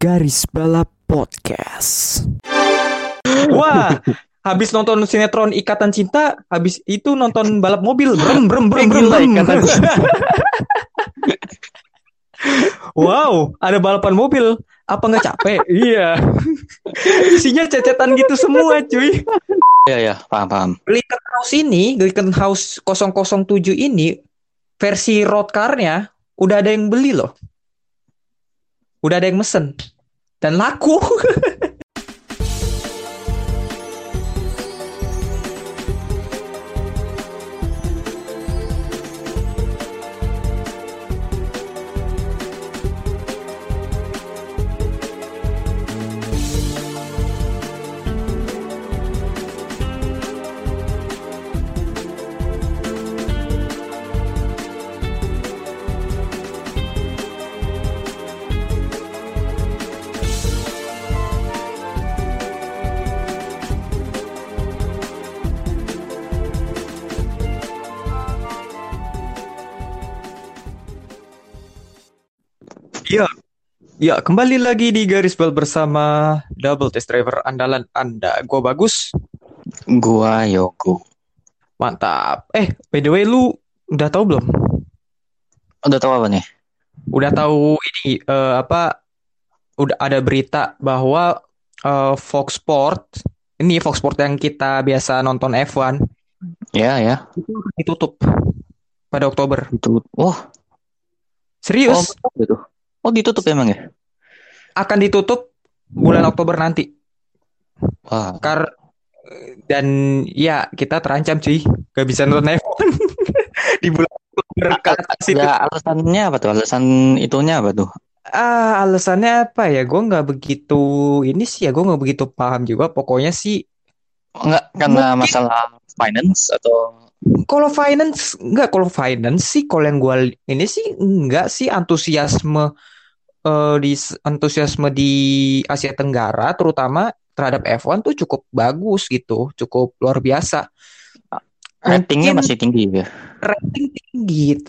Garis Balap Podcast. Wah, habis nonton sinetron Ikatan Cinta, habis itu nonton balap mobil, brem brem brem brem. Gila, brem. Ikatan wow, ada balapan mobil. Apa nggak capek? iya. Isinya cecetan gitu semua, cuy. Iya ya, paham paham. Glicken House ini, Glicken House 007 ini versi road car-nya udah ada yang beli loh. Udah ada yang mesen dan laku. ya kembali lagi di garis bal bersama double test driver andalan Anda. Gua bagus, Gua Yogo. mantap. Eh, by the way lu udah tahu belum? Udah tahu apa nih? Udah tahu ini eh, apa? Udah ada berita bahwa eh, Fox Sport, ini Fox Sport yang kita biasa nonton F1 Ya ya. itu akan ditutup pada Oktober. Itu. Oh, oh Serius, gitu. Oh ditutup emang ya? akan ditutup bulan Oktober nanti. Wah. Kar dan ya kita terancam cuy, gak bisa nonton F1 di bulan Oktober. Ya alasannya apa tuh? Alasan itunya apa tuh? Ah, alasannya apa ya? Gue nggak begitu ini sih ya, gue nggak begitu paham juga. Pokoknya sih, Enggak karena Mungkin- masalah finance atau kalau finance nggak, kalau finance sih, kalau yang gue ini sih nggak sih antusiasme eh, di antusiasme di Asia Tenggara, terutama terhadap F1 tuh cukup bagus gitu, cukup luar biasa. ratingnya Mungkin masih tinggi ya? rating tinggi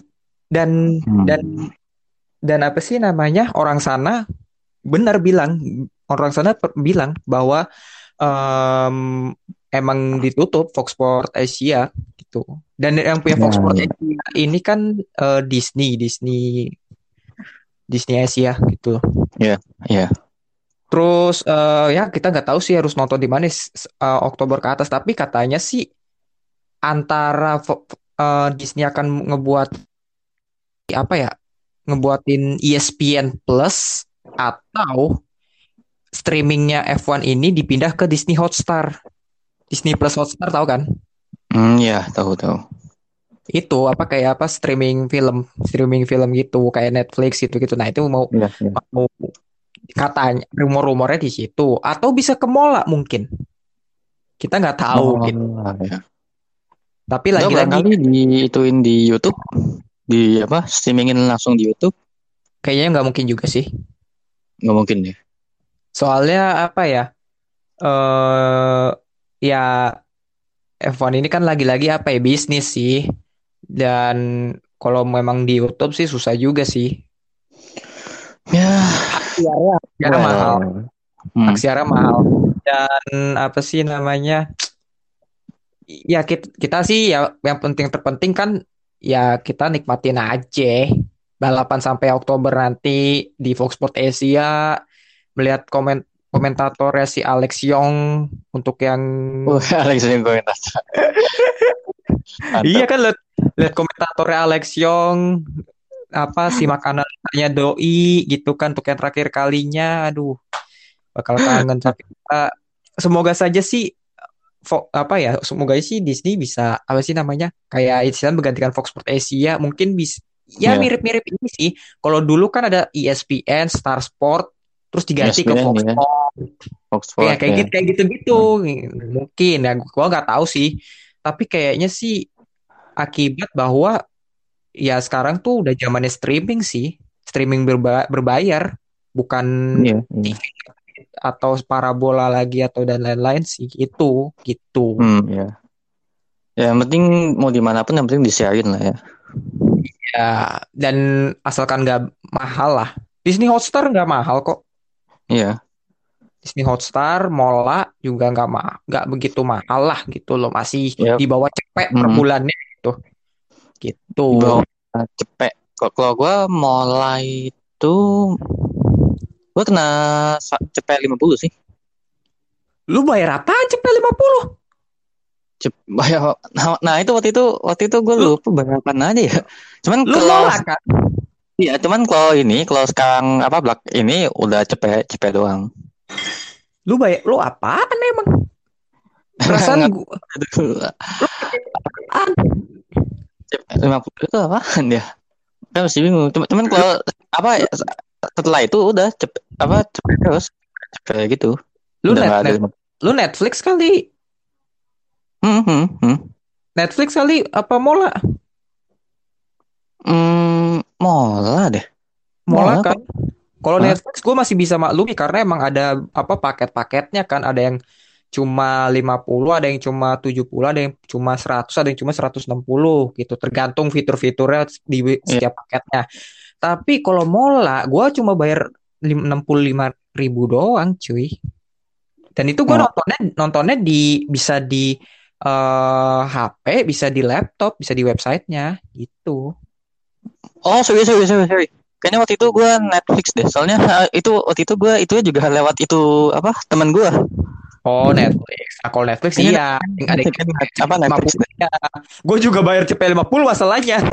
dan Hmm. dan dan apa sih namanya orang sana benar bilang orang sana per- bilang bahwa em, emang ditutup Fox Sport Asia gitu dan yang punya Fox Ya, Sport ya. Asia ini kan eh, Disney Disney Disney Asia gitu Ya. terus eh, ya kita nggak tahu sih harus nonton di mana eh, Oktober ke atas tapi katanya sih antara eh, Disney akan ngebuat apa ya ngebuatin ESPN Plus atau streamingnya F1 ini dipindah ke Disney Hotstar Disney Plus Hotstar tahu kan Hmm, ya tahu tahu. Itu apa kayak apa streaming film streaming film gitu kayak Netflix gitu gitu nah itu mau Ya, ya. mau katanya rumor-rumornya di situ atau bisa ke Mola mungkin kita nggak tahu Oh, gitu ya. tapi lagi-lagi barangkali diituin di YouTube, di apa? Streamingin langsung di YouTube? kayaknya nggak mungkin juga sih Nggak mungkin ya? soalnya apa ya eh ya F1 ini kan lagi-lagi apa ya bisnis sih dan kalau memang di YouTube sih susah juga sih Ya. aksiarnya aksiarnya well. mahal Hmm. aksiarnya mahal dan apa sih namanya ya kita, kita sih ya yang penting terpenting kan ya kita nikmatin aja balapan sampai Oktober nanti di Fox Sport Asia melihat komen komentatornya si Alex Yong untuk yang Alex yang komentar. iya kan lihat lihat komentatornya Alex Yong apa si makanannya doi gitu kan untuk yang terakhir kalinya. Aduh bakal kangen tapi eh, semoga saja sih Fo- apa ya semoga sih Disney bisa apa sih namanya kayak istilah menggantikan Fox Sport Asia. Mungkin bisa ya Iya. mirip-mirip ini sih. Kalau dulu kan ada E ESPN Star Sport terus diganti ke ESPN, Fox ya. Sport Oxford ya kayak ya. gitu kayak gitu gitu mungkin ya gua nggak tahu sih. Tapi kayaknya sih akibat bahwa ya sekarang tuh udah zamannya streaming sih streaming berba- berbayar bukan Iya, iya. TV atau parabola lagi atau dan lain-lain sih itu gitu Hmm, ya. Ya, yang penting mau di mana pun yang penting disiarin lah ya. ya dan asalkan nggak mahal lah Disney Hotstar nggak mahal kok Iya. Disney Hotstar, Mola juga nggak ma nggak begitu mahal lah gitu loh, masih Yap. di bawah cepet per Mhm. bulannya gitu. Gitu. Cepet. Kalau kalau gue mulai itu gue kena cepet 50 sih. Lu bayar apaan cepet 50? Cep bayar nah, nah itu waktu itu waktu itu gue Lu- lupa bayar apa aja ya. Cuman Lu kalau nolak kan? iya, cuman kalau ini kalau sekarang apa Black ini udah cepet cepet doang. Lu bayar lu apaan emang? Perasaan Nggak- gua Aduh, apaan? cepet 50 itu apaan ya? Kan masih bingung. Cuman kalau apa ya, setelah itu udah cepet apa cepet terus cepet gitu. Lu Udah net, net- lu Netflix kali. Hmm, hmm, hmm. Netflix kali apa Mola? Hmm, mola deh. Mola Mola kan. Kalau? Netflix gue masih bisa maklumi karena emang ada apa paket-paketnya kan ada yang cuma 50, ada yang cuma 70, ada yang cuma 100, ada yang cuma 160 gitu. Tergantung fitur-fiturnya di Iya. setiap paketnya. Tapi kalau Mola gue cuma bayar lim- 65 ribu doang cuy. Dan itu gue Oh. nontonnya nontonnya di bisa di eh, HP, bisa di laptop, bisa di websitenya gitu. Oh, sorry, sorry, sorry, sorry. Kayaknya waktu itu gue Netflix deh. Soalnya eh, itu waktu itu gue itu juga lewat itu apa teman gue. Oh Netflix. Nah, kalau Netflix Kayaknya iya, ada yang apa Netflix deh. Gue juga bayar CP 50 masalahnya.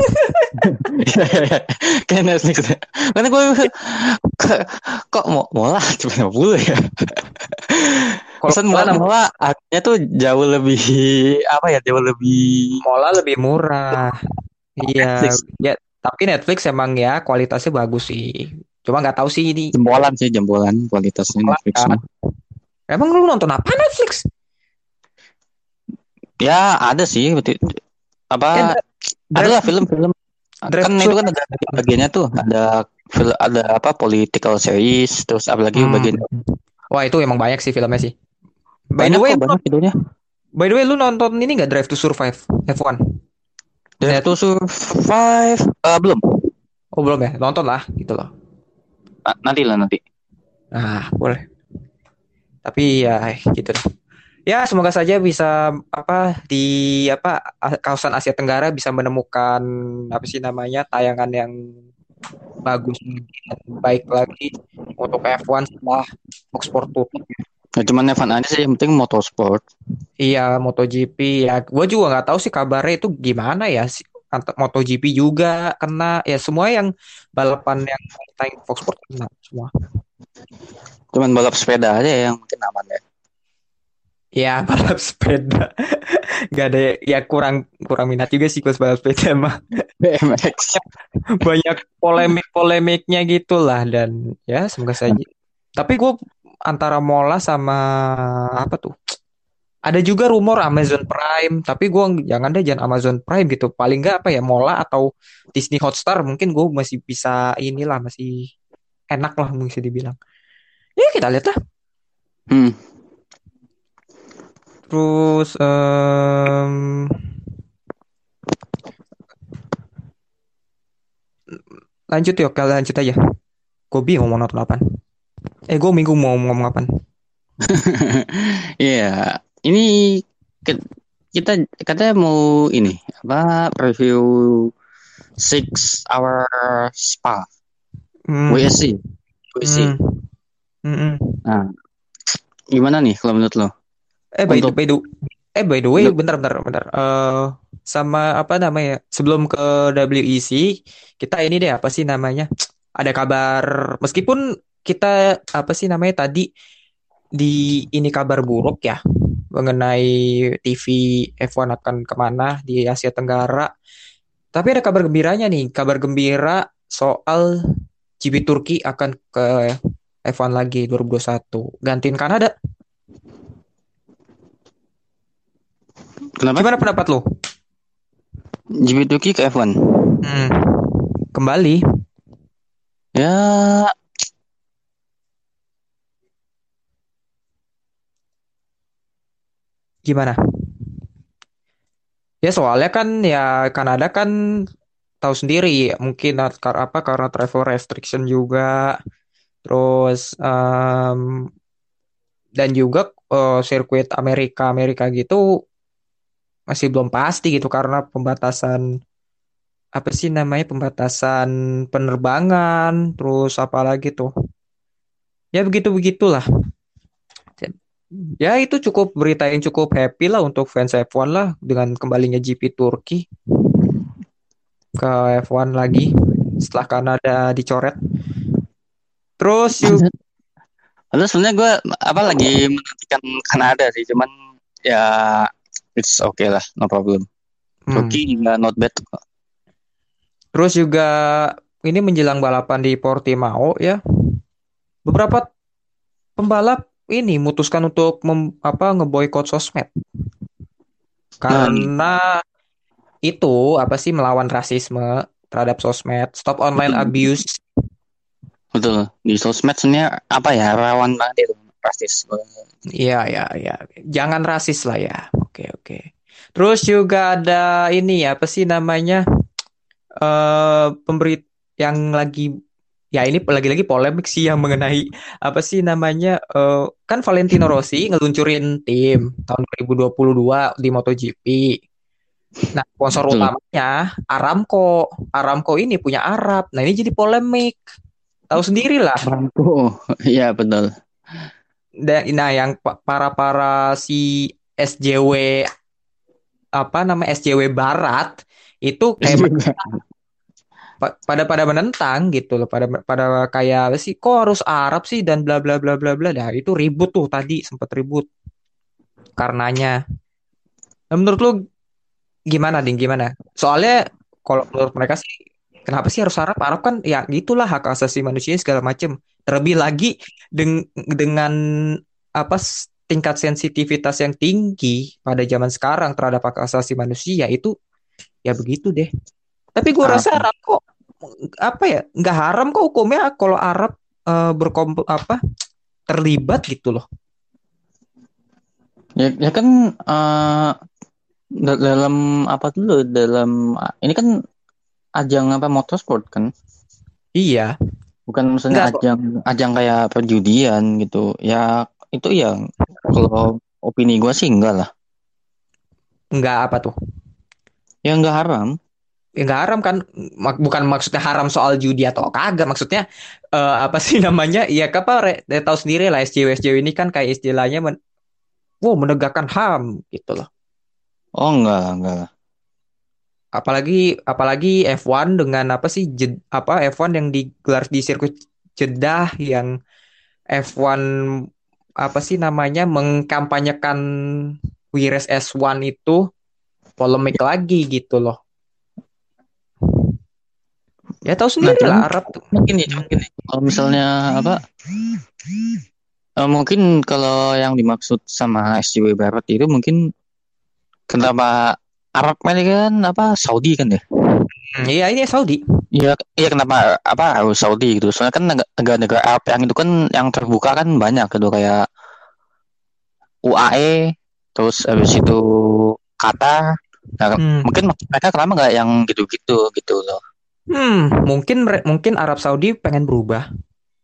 Kayak Netflix. Karena gue kok, mau mola cuma 50 ya. Kalau Pesan Mola, mola harganya tuh jauh lebih apa ya jauh lebih Mola lebih murah. Iya, ya. Tapi Netflix emang ya kualitasnya bagus sih. Cuma nggak tahu sih ini. jempolan sih jempolan kualitasnya Netflix. ya. Emang lu nonton apa Netflix? Ya ada sih apa Eh, ada lah film-film kan itu kan ada bagiannya tuh ada ada apa political series terus apalagi Hmm. bagian Wah itu emang banyak sih filmnya sih. By banyak the way, kok banyak videonya by the way, lu nonton ini nggak Drive to Survive F1? Drive to Survive eh, belum Oh belum ya, nonton lah gitu loh. Ah, nanti lah nanti Nah, boleh. Tapi ya gitu deh. Ya, semoga saja bisa apa di apa kawasan Asia Tenggara bisa menemukan apa sih namanya tayangan yang bagus dan baik lagi untuk F1 setelah Fox Sport tutup. ya, cuman Evan aja sih yang penting motorsport Iya, MotoGP ya. Gue juga nggak tahu sih kabarnya itu gimana ya. MotoGP juga kena ya semua yang balapan yang tayang Fox Sport kena semua. Cuman balap sepeda aja yang mungkin aman ya Ya balap sepeda Gak ada ya kurang kurang minat juga sih kalau balap sepeda mah BMX banyak polemik-polemiknya gitulah dan ya semoga saja. Tapi gue antara Mola sama apa tuh? Ada juga rumor Amazon Prime, tapi gue jangan deh jangan Amazon Prime gitu. Paling nggak apa ya Mola atau Disney Hotstar mungkin gue masih bisa inilah masih enak lah mungkin bisa dibilang. Ya kita lihat lah. hmm. Terus em, lanjut yuk, lanjut aja. Gue bingung mau nonton apaan. Eh, gue minggu mau ngomong apaan. Iya, ini ke- kita katanya mau ini apa review six hour spa Hmm, WSC WSC. hmm, hmm, hmm. Nah, gimana nih kalau menurut lo? Eh, by the, Untuk- by the, eh, by the way, Untuk- bentar, bentar, bentar. Eh, sama apa namanya? Sebelum ke WEC, kita ini deh apa sih namanya? Ada kabar, meskipun kita apa sih namanya tadi di ini kabar buruk ya mengenai TV F1 akan ke mana di Asia Tenggara. Tapi ada kabar gembiranya nih, kabar gembira soal GP Turki akan ke F1 lagi 2021, gantiin Kanada. Kenapa? Gimana pendapat lo? GP Turki ke F1? Hmm. Kembali. Ya, Gimana? Ya soalnya kan ya Kanada kan tahu sendiri mungkin apa karena travel restriction juga Terus em, dan juga eh, sirkuit Amerika Amerika gitu masih belum pasti gitu karena pembatasan apa sih namanya pembatasan penerbangan terus apa lagi tuh? Ya begitu begitulah ya itu cukup berita yang cukup happy lah untuk fans F1 lah dengan kembalinya GP Turki ke F1 lagi setelah Kanada dicoret terus yuk Lalu sebenarnya gue apa lagi menantikan Kanada sih, cuman ya it's okay lah, no problem. hmm. Turki juga not bad. Terus juga ini menjelang balapan di Portimao ya. Beberapa pembalap ini memutuskan untuk mem- apa ngeboikot sosmed. Karena itu apa sih melawan rasisme terhadap sosmed, stop online Betul. abuse. Betul. Di sosmed sebenarnya apa ya rawan banget itu rasis. Iya, ya, ya. Jangan rasis lah ya. Oke, oke. Terus juga ada ini ya, apa sih namanya? eh pemberi yang lagi ya ini lagi-lagi polemik sih yang mengenai apa sih namanya? eh kan Valentino Rossi ngeluncurin tim tahun 2022 di MotoGP. Nah, sponsor Betul. utamanya Aramco. Aramco ini punya Arab. Nah, ini jadi polemik. Tahu sendiri lah. Oh, iya betul. Da- Nah, yang pa- para-para si SJW apa nama SJW Barat itu kayak pa- pada pada menentang gitu loh, pada pada kayak "Apa sih kok harus Arab sih dan bla bla bla bla bla. Nah, itu ribut tuh tadi sempat ribut karenanya. Nah, menurut lu gimana, Ding? Gimana? Soalnya kalau menurut mereka sih kenapa sih harus Arab? Arab kan ya gitulah hak asasi manusia segala macem. Terlebih lagi deng- dengan apa tingkat sensitivitas yang tinggi pada zaman sekarang terhadap hak asasi manusia itu ya begitu deh. Tapi gue rasa? Arab kok apa ya nggak haram kok hukumnya kalau Arab eh, berkomp apa terlibat gitu loh. Ya, ya kan da- dalam apa dulu dalam ini kan ajang apa motorsport kan Iya, bukan maksudnya Enggak kok. ajang ajang kayak perjudian gitu ya itu ya kalau opini gua sih enggak lah nggak apa tuh? ya enggak haram Ya nggak haram kan? Mak- bukan maksudnya haram soal judi atau kagak. Maksudnya eh, apa sih namanya? Ya apa re- ya tahu sendiri lah SJW SJW ini kan kayak istilahnya men wow, menegakkan HAM gitu loh. oh enggak enggak Apalagi apalagi F1 dengan apa sih jed- apa F1 yang digelar di sirkuit Jeddah yang F1 apa sih namanya mengkampanyekan Wires S1 itu polemik lagi gitu loh. Ya tahu sendiri cuman- lah Arab tuh. mungkin ya mungkin ya. kalau misalnya apa eh, mungkin kalau yang dimaksud sama SJW Barat itu mungkin kenapa Arab kan apa Saudi kan ya Hmm, Iya ini Saudi. Iya, iya kenapa apa harus Saudi gitu? Soalnya kan neg- negara-negara Arab yang itu kan yang terbuka kan banyak gitu kayak UAE, terus habis itu Qatar. Nah, Hmm. mungkin mereka kenapa nggak yang gitu-gitu gitu loh? Hmm, mungkin mungkin Arab Saudi pengen berubah.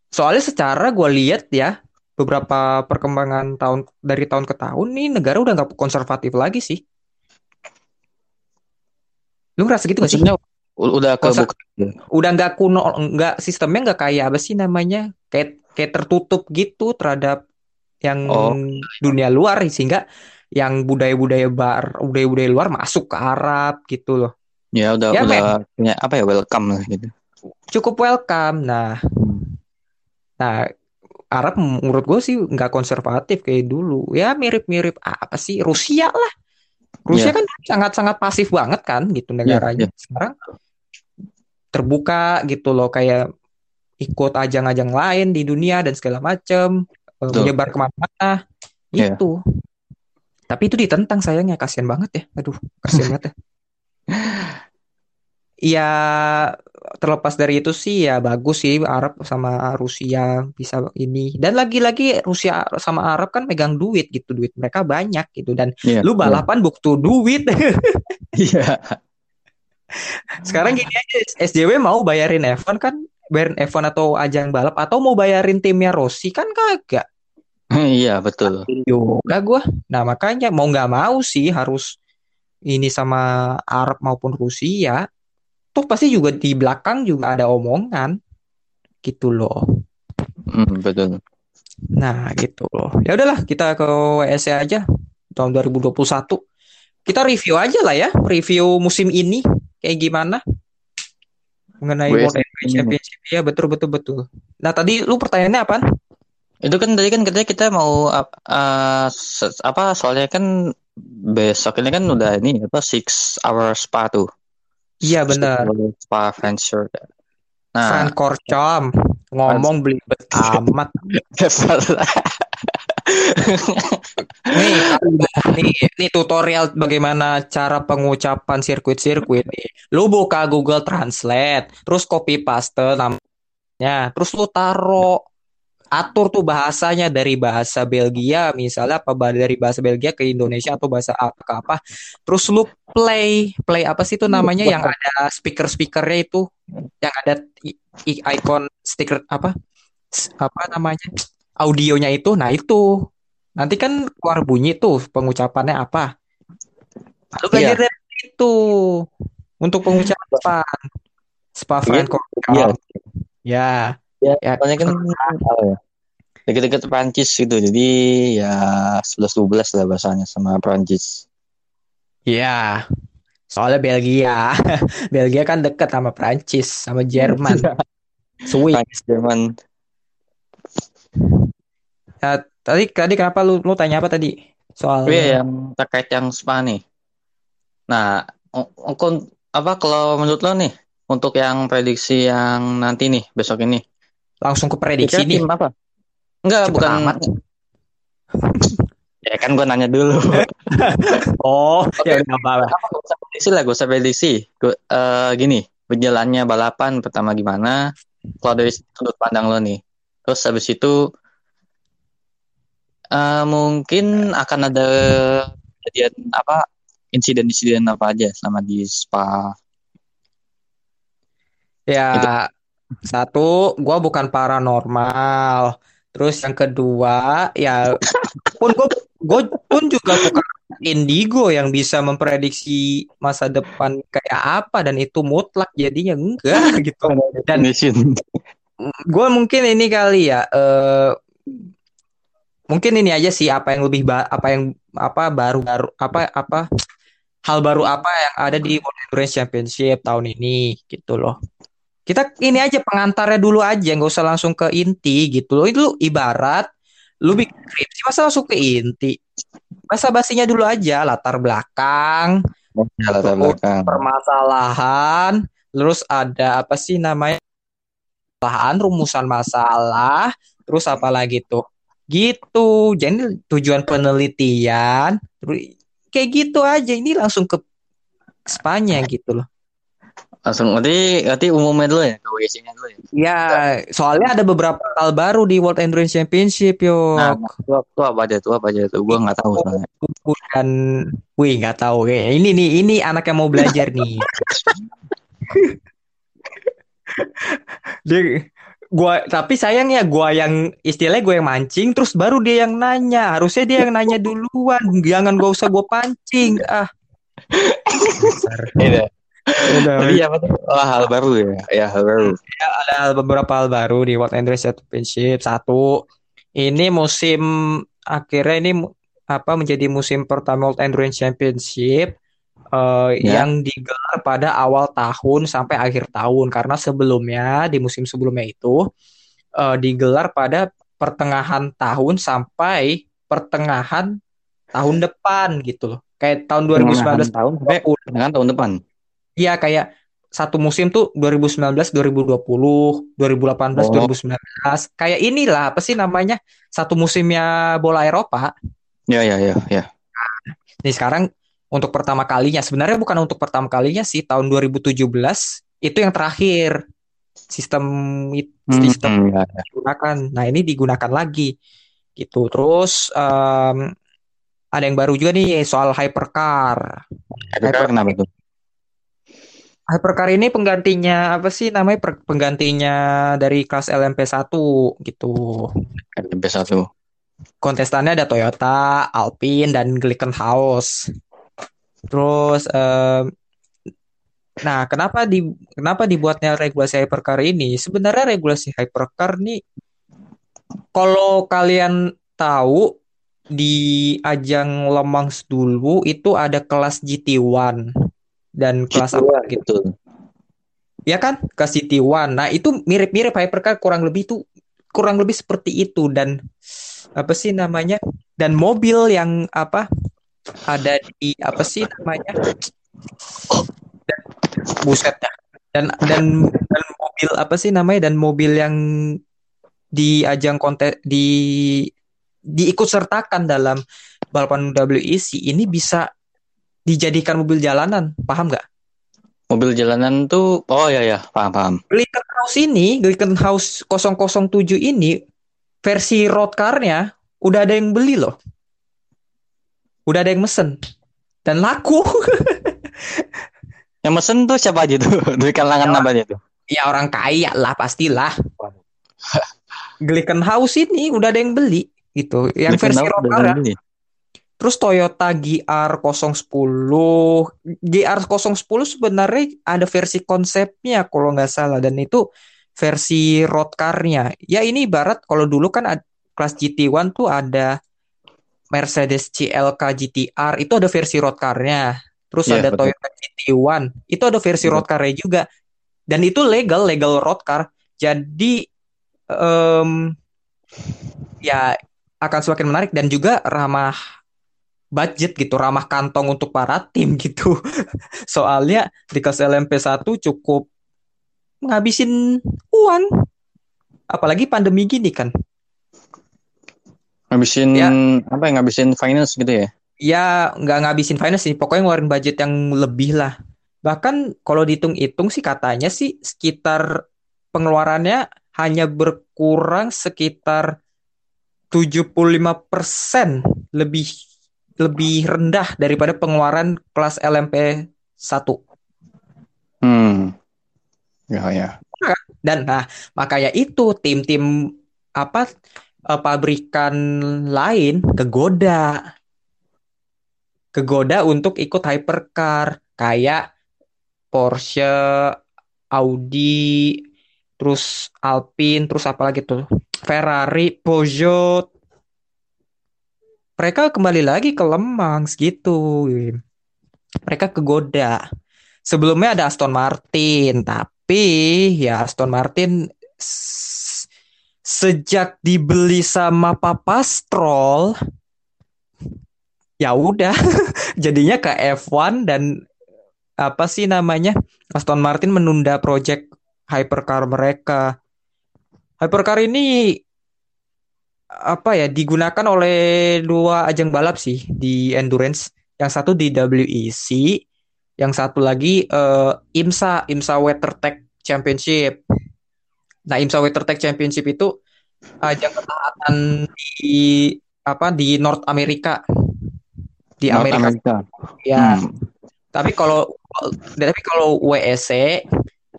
Soalnya secara gue lihat ya beberapa perkembangan tahun dari tahun ke tahun nih negara udah nggak konservatif lagi sih. Lu ngerasa gitu gak sih? Maksudnya udah ke Udah nggak kuno, nggak sistemnya nggak kayak apa sih namanya? Kayak kayak tertutup gitu terhadap yang Oh. dunia luar sehingga yang budaya-budaya bar, budaya-budaya luar masuk ke Arab gitu loh. ya udah Ya, udah punya apa ya welcome lah gitu. cukup welcome. Nah, nah Arab menurut gue sih nggak konservatif kayak dulu. Ya mirip-mirip apa sih Rusia lah. Rusia Iya. kan sangat-sangat pasif banget kan gitu negaranya. iya. Sekarang terbuka gitu loh kayak ikut ajang-ajang lain di dunia dan segala macem eh, Betul. menyebar ke mana-mana Iya. itu. Tapi itu ditentang sayangnya kasihan banget ya. Aduh, kasihan banget ya. Ya terlepas dari itu sih ya bagus sih Arab sama Rusia bisa ini dan lagi-lagi Rusia sama Arab kan megang duit gitu duit mereka banyak gitu dan Iya. lu balapan butuh duit Iya. sekarang gini aja SJW mau bayarin F1 kan bayarin F1 atau ajang balap atau mau bayarin timnya Rossi kan kagak. Iya betul. Juga gua. Nah, makanya mau nggak mau sih harus ini sama Arab maupun Rusia. Tuh pasti juga di belakang juga ada omongan. Gitu loh. Hmm, betul. Nah, gitu loh. Ya udahlah, kita ke WSC aja tahun 2021. Kita review aja lah ya, review musim ini kayak gimana mengenai WSC World Heavyweight ini. Championship. Ya, betul betul betul. Nah, tadi lu pertanyaannya apa? Itu kan tadi kan katanya kita mau se- apa soalnya kan besok ini kan udah ini apa six hour spa tuh. Iya, benar. Spa Venture. Nah, Frank Korcom ngomong belibet amat. Nih, nih, nih tutorial bagaimana cara pengucapan sirkuit-sirkuit nih. Lu buka Google Translate, terus copy paste namanya, terus lu taro atur tuh bahasanya dari bahasa Belgia misalnya apa dari bahasa Belgia ke Indonesia atau bahasa apa ke apa. Terus lu play, play apa sih itu namanya yang ada speaker-speakernya itu, yang ada i- i- icon stiker apa? Apa namanya? Audionya itu. Nah, itu. Nanti kan keluar bunyi tuh pengucapannya apa. Lalu belajar dari itu untuk pengucapan Spa Francorchamps. Iya. Ya. Ya, Ya, soalnya kan ya? Deket-deket Prancis gitu. Jadi ya 11-12 lah bahasanya sama Prancis. Iya. Soalnya Belgia. Belgia kan deket sama Prancis, sama Jerman. Swiss. Prancis Jerman. Ya, tadi tadi kenapa lu lu tanya apa tadi? Soal iya yang terkait yang spa nih. Nah, o- apa kalau menurut lo nih untuk yang prediksi yang nanti nih besok ini? Langsung ke prediksi nih. tim apa? Enggak, Cepet bukan. amat. Ya kan gue nanya dulu. Oh, ya Oke. udah apa Apa gak usah prediksi lah, usah prediksi. Gua- eh, gini, berjalannya balapan pertama gimana? Kalau dari sudut pandang lo nih. Terus habis itu eh, mungkin akan ada kejadian apa? Insiden-insiden apa aja selama di spa? Ya, satu, gua bukan paranormal. Terus yang kedua, ya pun gue gue pun juga bukan indigo yang bisa memprediksi masa depan kayak apa dan itu mutlak jadinya enggak gitu. Dan gue mungkin ini kali ya, eh mungkin ini aja sih apa yang lebih ba- apa yang apa baru-baru apa apa hal baru apa yang ada di World Endurance Championship tahun ini gitu loh. Kita ini aja pengantarnya dulu aja, nggak usah langsung ke inti gitu loh. Itu ibarat lu bikin skripsi masa langsung ke inti. Basa basinya dulu aja, latar belakang, Ya, latar belakang. permasalahan, terus ada apa sih namanya? Permasalahan, rumusan masalah, terus apa lagi tuh? Gitu. Jadi tujuan penelitian, kayak gitu aja. Ini langsung ke Spanya gitu loh. Langsung berarti berarti umumnya dulu ya, ke WC-nya dulu ya. Ya, soalnya ada beberapa hal baru di World Endurance Championship, yo. Nah, itu, itu apa aja tuh apa aja tuh? Gua nggak tahu soalnya. Dan, wih, nggak tahu. Kayak Ini nih, ini anak yang mau belajar nih. Dia, gua, tapi sayangnya gua yang istilahnya gue yang mancing, terus baru dia yang nanya. Harusnya dia yang nanya duluan. Jangan gak usah gue pancing. Ah. Iya. Tadi apa tuh? Oh, hal baru ya. Ya, hal baru. ada hal- beberapa hal baru di World Endurance Championship. Satu, ini musim akhirnya ini apa menjadi musim pertama World Endurance Championship eh, Ya. yang digelar pada awal tahun sampai akhir tahun karena sebelumnya di musim sebelumnya itu eh, digelar pada pertengahan tahun sampai pertengahan tahun depan gitu loh. Kayak tahun 2019 tahun sampai dengan tahun depan. Iya kayak satu musim tuh 2019 2020, 2018 Oh. 2019. Kayak inilah apa sih namanya? Satu musimnya bola Eropa. Ya, ya, ya, ya. Nih sekarang untuk pertama kalinya sebenarnya bukan untuk pertama kalinya sih tahun 2017 itu yang terakhir sistem Hmm, sistem ya, ya. digunakan. Nah, ini digunakan lagi gitu. Terus em, ada yang baru juga nih soal hypercar. Hypercar kenapa tuh? Hypercar ini penggantinya apa sih namanya per- penggantinya dari kelas LMP1 gitu. LMP1. Kontestannya ada Toyota, Alpine dan Glickenhaus. Terus em, nah, kenapa di kenapa dibuatnya regulasi hypercar ini? Sebenarnya regulasi hypercar nih kalau kalian tahu di ajang Le Mans dulu itu ada kelas GT1 dan kelas apa gitu. gitu. Ya kan? Kelas GT1. Nah, itu mirip-mirip hypercar kurang lebih itu kurang lebih seperti itu dan apa sih namanya? Dan mobil yang apa ada di apa sih namanya? Buset dah. Dan dan dan mobil apa sih namanya? Dan mobil yang di ajang kontes di diikut sertakan dalam balapan WEC ini bisa dijadikan mobil jalanan, paham nggak? Mobil jalanan tuh oh ya ya, paham paham. Glickenhaus ini, Glickenhaus 007 ini versi road car-nya udah ada yang beli loh. Udah ada yang mesen. Dan laku. Yang mesen tuh siapa aja tuh? Dari kalangan Ya. apa aja tuh? ya orang kaya lah pastilah. Glickenhaus ini udah ada yang beli gitu. Yang versi road car ya. Terus Toyota GR 010. GR 010 sebenarnya ada versi konsepnya kalau nggak salah dan itu versi road car-nya. Ya ini ibarat kalau dulu kan kelas GT1 tuh ada Mercedes CLK GTR itu ada versi road car-nya. Terus Iya, ada betul. Toyota GT1 itu ada versi Betul. road car-nya juga. Dan itu legal, legal road car. Jadi em, ya akan semakin menarik dan juga ramah budget gitu, ramah kantong untuk para tim gitu. Soalnya di kelas LMP1 cukup ngabisin uang. Apalagi pandemi gini kan. Ngabisin Ya. apa ya? Ngabisin finance gitu ya? Ya nggak ngabisin finance sih, pokoknya ngeluarin budget yang lebih lah. Bahkan kalau dihitung-hitung sih katanya sih sekitar pengeluarannya hanya berkurang sekitar 75% lebih lebih rendah daripada pengeluaran kelas LMP 1. Hmm. Ya ya. Dan nah, makanya itu tim-tim apa eh, pabrikan lain kegoda. Kegoda untuk ikut hypercar kayak Porsche, Audi, terus Alpine, terus apa lagi tuh? Ferrari, Peugeot. Mereka kembali lagi ke Le Mans gitu. Mereka kegoda. Sebelumnya ada Aston Martin, tapi ya Aston Martin sejak dibeli sama Papa Stroll, ya udah jadinya ke F1 dan apa sih namanya Aston Martin menunda project hypercar mereka. Hypercar ini apa ya digunakan oleh dua ajang balap sih di endurance. Yang satu di WEC, yang satu lagi eh, IMSA, IMSA WeatherTech Championship. Nah, IMSA WeatherTech Championship itu ajang ketaatan di apa di North America. Di North Amerika America. ya. Hmm. Tapi kalau tapi kalau WEC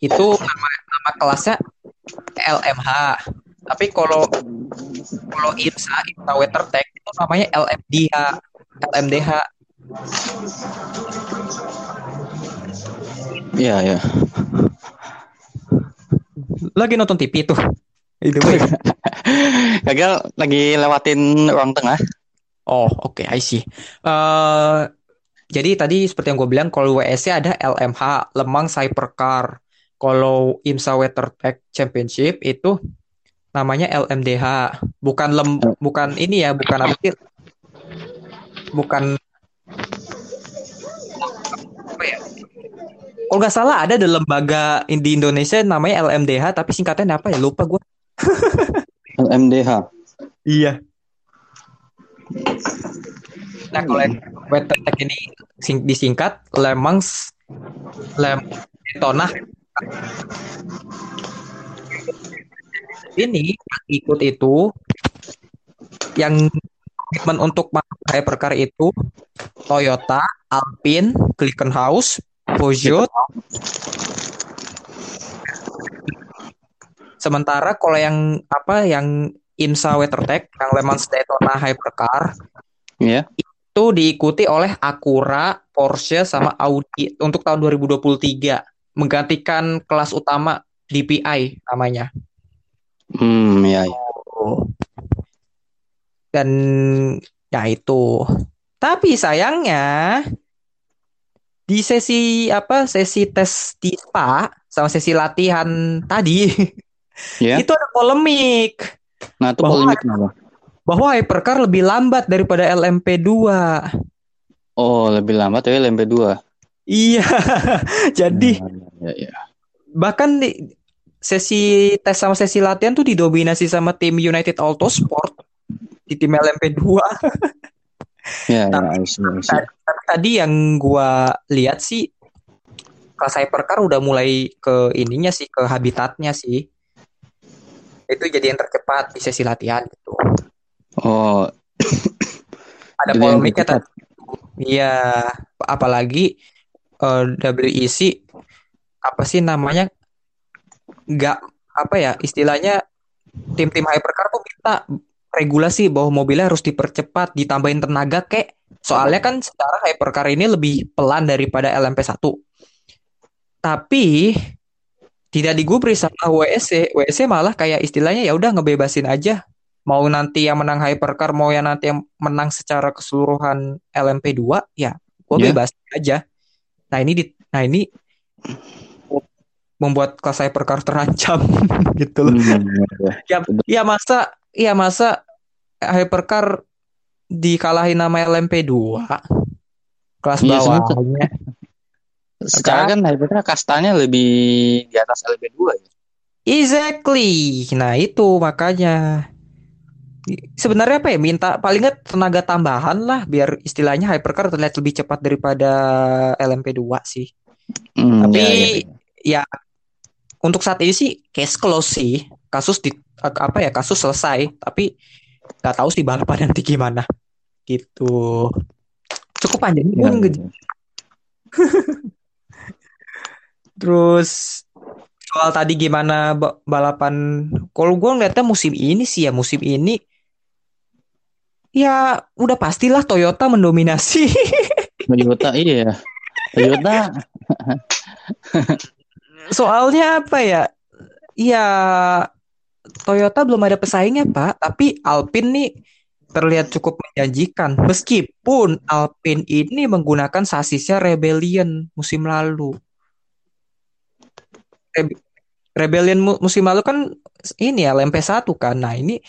itu nama nama kelasnya LMH. Tapi kalau kalau IMSA, IMSA WeatherTech itu namanya LMDH. LMDH. Iya ya. Lagi nonton TV tuh. Itu. Gagal lagi lewatin ruang tengah. Oh, oke, I see. Eh, jadi tadi seperti yang gue bilang, kalau WEC ada LMH, Le Mans Hypercar. Kalau IMSA WeatherTech Championship itu namanya LMDH. Bukan lem, bukan ini ya, bukan apa sih? Bukan apa ya? Kalau nggak salah ada di lembaga di Indonesia namanya LMDH, tapi singkatnya apa ya? Lupa gue. LMDH. Iya. Nah, kalau WeatherTech ini sing- disingkat Le Mans Le Daytona. Ini yang ikut itu yang komitmen untuk hypercar itu Toyota, Alpine, Glickenhaus, Peugeot. Sementara kalau yang apa yang Insa WeatherTech yang Le Mans Daytona Hypercar Ya. itu diikuti oleh Acura, Porsche sama Audi untuk tahun 2023 menggantikan kelas utama DPI namanya. Hmm, ya, ya. Dan ya itu. Tapi sayangnya di sesi apa sesi tes di Spa sama sesi latihan tadi Ya. itu ada polemik Nah, itu Bahwa- polemik kenapa? bahwa hypercar lebih lambat daripada LMP2. Oh, lebih lambat ya LMP2. Iya. Jadi Ya, ya. bahkan di sesi tes sama sesi latihan tuh didominasi sama tim United Autosport di tim LMP2. Ya, ya, Tapi- I see, I see. Tadi, tadi yang gua lihat sih kelas hypercar udah mulai ke ininya sih ke habitatnya sih. Itu jadi yang tercepat di sesi latihan gitu. Oh, Ada polemiknya tadi. Iya, apalagi eh, WEC apa sih namanya? Nggak apa ya istilahnya tim-tim hypercar tuh minta regulasi bahwa mobilnya harus dipercepat, ditambahin tenaga kek. Soalnya kan secara hypercar ini lebih pelan daripada LMP1. Tapi tidak digubris sama WEC. WEC malah kayak istilahnya ya udah ngebebasin aja. Mau nanti yang menang hypercar, mau yang nanti yang menang secara keseluruhan LMP2, ya gue Ya. bebasin aja. Nah ini di, nah ini membuat kelas hypercar terancam gitu loh. Hmm, ya, ya. Ya, ya masa ya masa hypercar dikalahin nama LMP2 kelas Iya, bawahnya. Secara kan hypercar kastanya lebih di atas LMP2 ya. Exactly. Nah, itu makanya sebenarnya apa ya? Minta paling nggak tenaga tambahan lah biar istilahnya hypercar terlihat lebih cepat daripada LMP2 sih. Hmm, Tapi ya, ya. Ya untuk saat ini sih case close sih. Kasus di apa ya? Kasus selesai, tapi nggak tahu sih balapan nanti gimana. Gitu. Cukup panjang Ya, nge- Terus soal tadi gimana ba- balapan? Kalau gue ngeliatnya musim ini sih ya musim ini ya udah pastilah Toyota mendominasi. Toyota iya. Toyota Soalnya apa ya? Ya Toyota belum ada pesaingnya Pak, tapi Alpine nih terlihat cukup menjanjikan. Meskipun Alpine ini menggunakan sasisnya Rebellion musim lalu. Re- Rebellion mu- musim lalu kan ini ya LMP1 kan. Nah, ini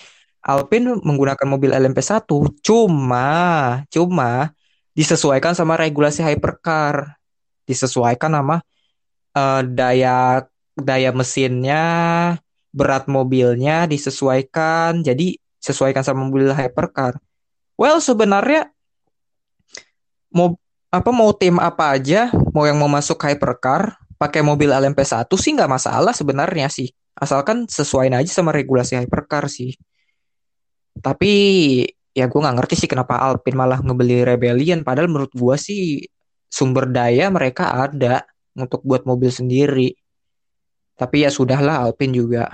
Alpine menggunakan mobil LMP1 cuma cuma disesuaikan sama regulasi hypercar. Disesuaikan sama eh, daya daya mesinnya, berat mobilnya disesuaikan. Jadi sesuaikan sama mobil hypercar. Well, sebenarnya mau apa mau tim apa aja, mau yang mau masuk hypercar pakai mobil LMP1 sih nggak masalah sebenarnya sih. Asalkan sesuaiin aja sama regulasi hypercar sih. Tapi ya gue nggak ngerti sih kenapa Alpine malah ngebeli Rebellion. Padahal menurut gue sih sumber daya mereka ada untuk buat mobil sendiri. Tapi ya sudahlah Alpine juga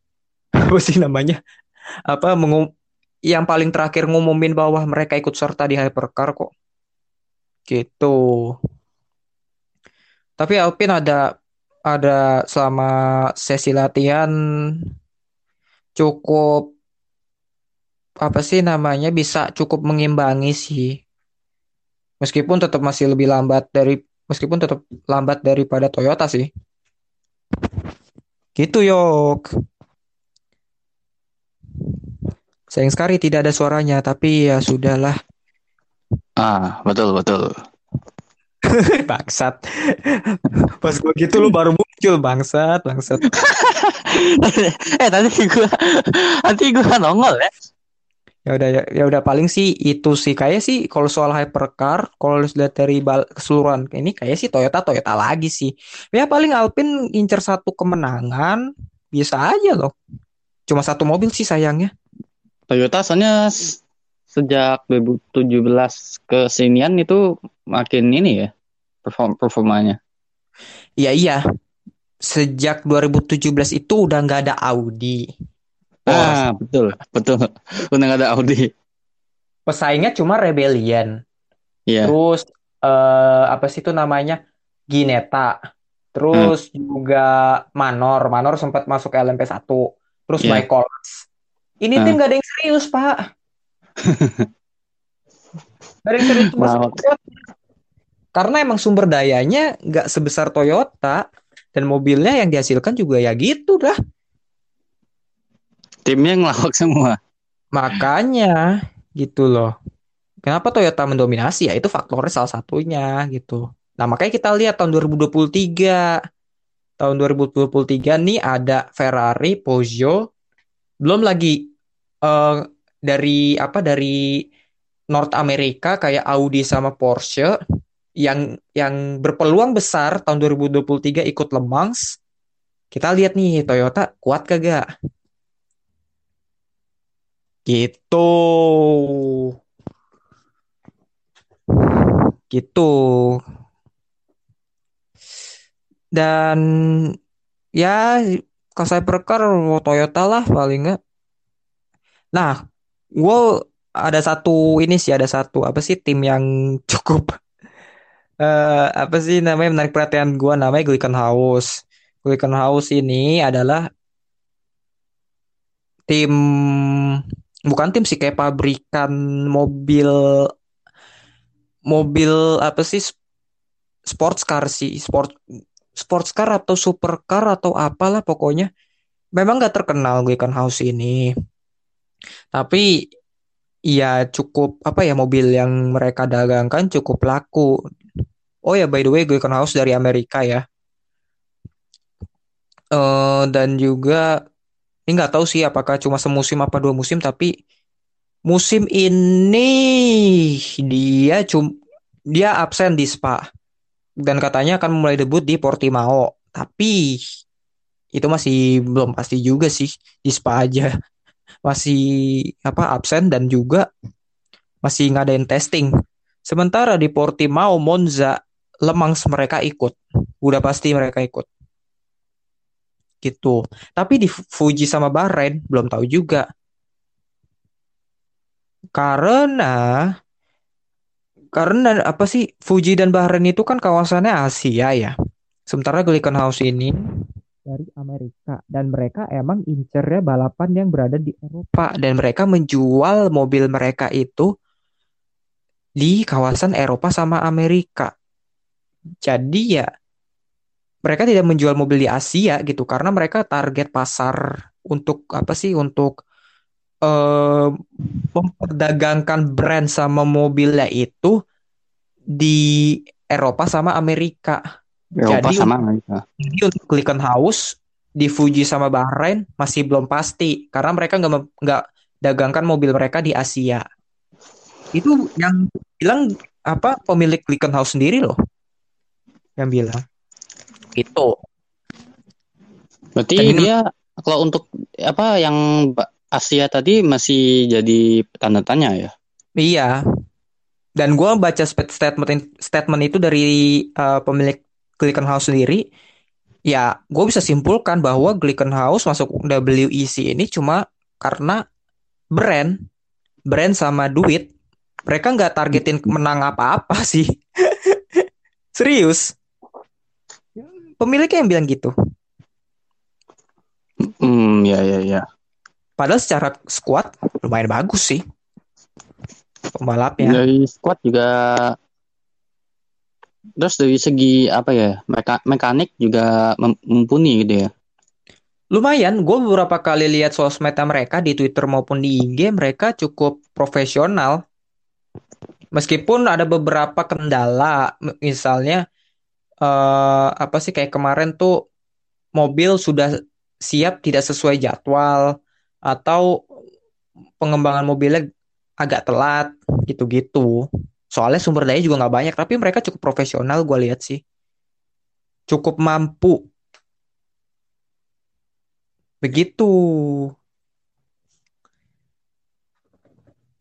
apa sih namanya? Apa mengum yang paling terakhir ngumumin bahwa mereka ikut serta di hypercar kok. Gitu. Tapi Alpine ada ada selama sesi latihan cukup apa sih namanya bisa cukup mengimbangi sih. Meskipun tetap masih lebih lambat dari meskipun tetap lambat daripada Toyota sih. Gitu yok. Sayang sekali tidak ada suaranya, tapi ya sudahlah. ah betul betul. Bangsat. Pas gua gitu lu baru muncul bangsat, bangsat. eh tadi gua nanti gua nongol ya. Ya udah ya, ya udah paling sih itu sih kayak sih kalau soal hypercar, kalau lihat dari keseluruhan ini kayak sih Toyota Toyota lagi sih. Ya paling Alpine incer satu kemenangan bisa aja loh. Cuma satu mobil sih sayangnya. Toyota soalnya sejak 2017 ke sinian itu makin ini ya perform performanya. Iya iya. Sejak 2017 itu udah nggak ada Audi. Ah, betul, betul. Udah ada Audi. Pesaingnya cuma Rebellion. Iya. Terus eh apa sih itu namanya? Gineta. Terus juga Manor. Manor sempat masuk LMP1. Terus Iya. Michaelas. Ini Hmm. tim gak ada yang serius, Pak. Gak ada yang serius. Toyota. Karena emang sumber dayanya nggak sebesar Toyota. Dan mobilnya yang dihasilkan juga ya gitu dah. Timnya ngelawak semua. Makanya gitu loh. Kenapa Toyota mendominasi ya itu faktornya salah satunya gitu. Nah, makanya kita lihat tahun 2023. Tahun 2023 nih ada Ferrari, Peugeot, belum lagi eh, dari apa dari North America kayak Audi sama Porsche yang yang berpeluang besar tahun 2023 ikut Le Mans. Kita lihat nih Toyota kuat kagak? Gitu. Gitu. Dan ya kalau saya perkar Toyota lah paling nggak. Nah, gue ada satu ini sih ada satu apa sih tim yang cukup eh apa sih namanya menarik perhatian gue namanya Glickenhaus. Glickenhaus ini adalah tim bukan tim sih kayak pabrikan mobil mobil apa sih sports car sih sport sports car atau supercar atau apalah pokoknya. Memang nggak terkenal Glickenhaus ini. Tapi ya cukup apa ya mobil yang mereka dagangkan cukup laku. Oh ya by the way Glickenhaus dari Amerika ya. Eh dan juga ini nggak tahu sih apakah cuma semusim apa dua musim tapi musim ini dia cum dia absen di Spa. Dan katanya akan mulai debut di Portimao. Tapi itu masih belum pasti juga sih di Spa aja. Masih apa absen dan juga masih ngadain testing. Sementara di Portimao Monza Le Mans mereka ikut. Udah pasti mereka ikut gitu tapi di Fuji sama Bahrain belum tahu juga karena karena apa sih Fuji dan Bahrain itu kan kawasannya Asia ya. Sementara Glickenhaus ini dari Amerika dan mereka emang incernya balapan yang berada di Eropa dan mereka menjual mobil mereka itu di kawasan Eropa sama Amerika. Jadi ya mereka tidak menjual mobil di Asia gitu karena mereka target pasar untuk apa sih untuk eh memperdagangkan brand sama mobilnya itu di Eropa sama Amerika. Eropa Jadi- sama Amerika. Jadi untuk Glickenhaus di Fuji sama Bahrain masih belum pasti karena mereka nggak nggak dagangkan mobil mereka di Asia. Itu yang bilang apa pemilik Glickenhaus sendiri loh yang bilang itu. Berarti Dan ini- dia kalau untuk apa yang Asia tadi masih jadi tanda tanya ya. Iya. Dan gue baca statement statement itu dari uh, pemilik Glickenhaus sendiri. Ya, gue bisa simpulkan bahwa Glickenhaus masuk WEC ini cuma karena brand, brand sama duit. Mereka nggak targetin menang apa-apa sih. Serius. Pemiliknya yang bilang gitu. Hmm, ya ya ya. Padahal secara squad lumayan bagus sih. Pembalapnya. Dari squad juga terus dari segi apa ya meka- mekanik juga mumpuni gitu ya. Lumayan, gue beberapa kali lihat sosmednya mereka di Twitter maupun di IG, mereka cukup profesional. Meskipun ada beberapa kendala, misalnya eh apa sih kayak kemarin tuh mobil sudah siap tidak sesuai jadwal atau pengembangan mobilnya agak telat gitu-gitu. Soalnya sumber daya juga nggak banyak, tapi mereka cukup profesional gue lihat sih. Cukup mampu Begitu.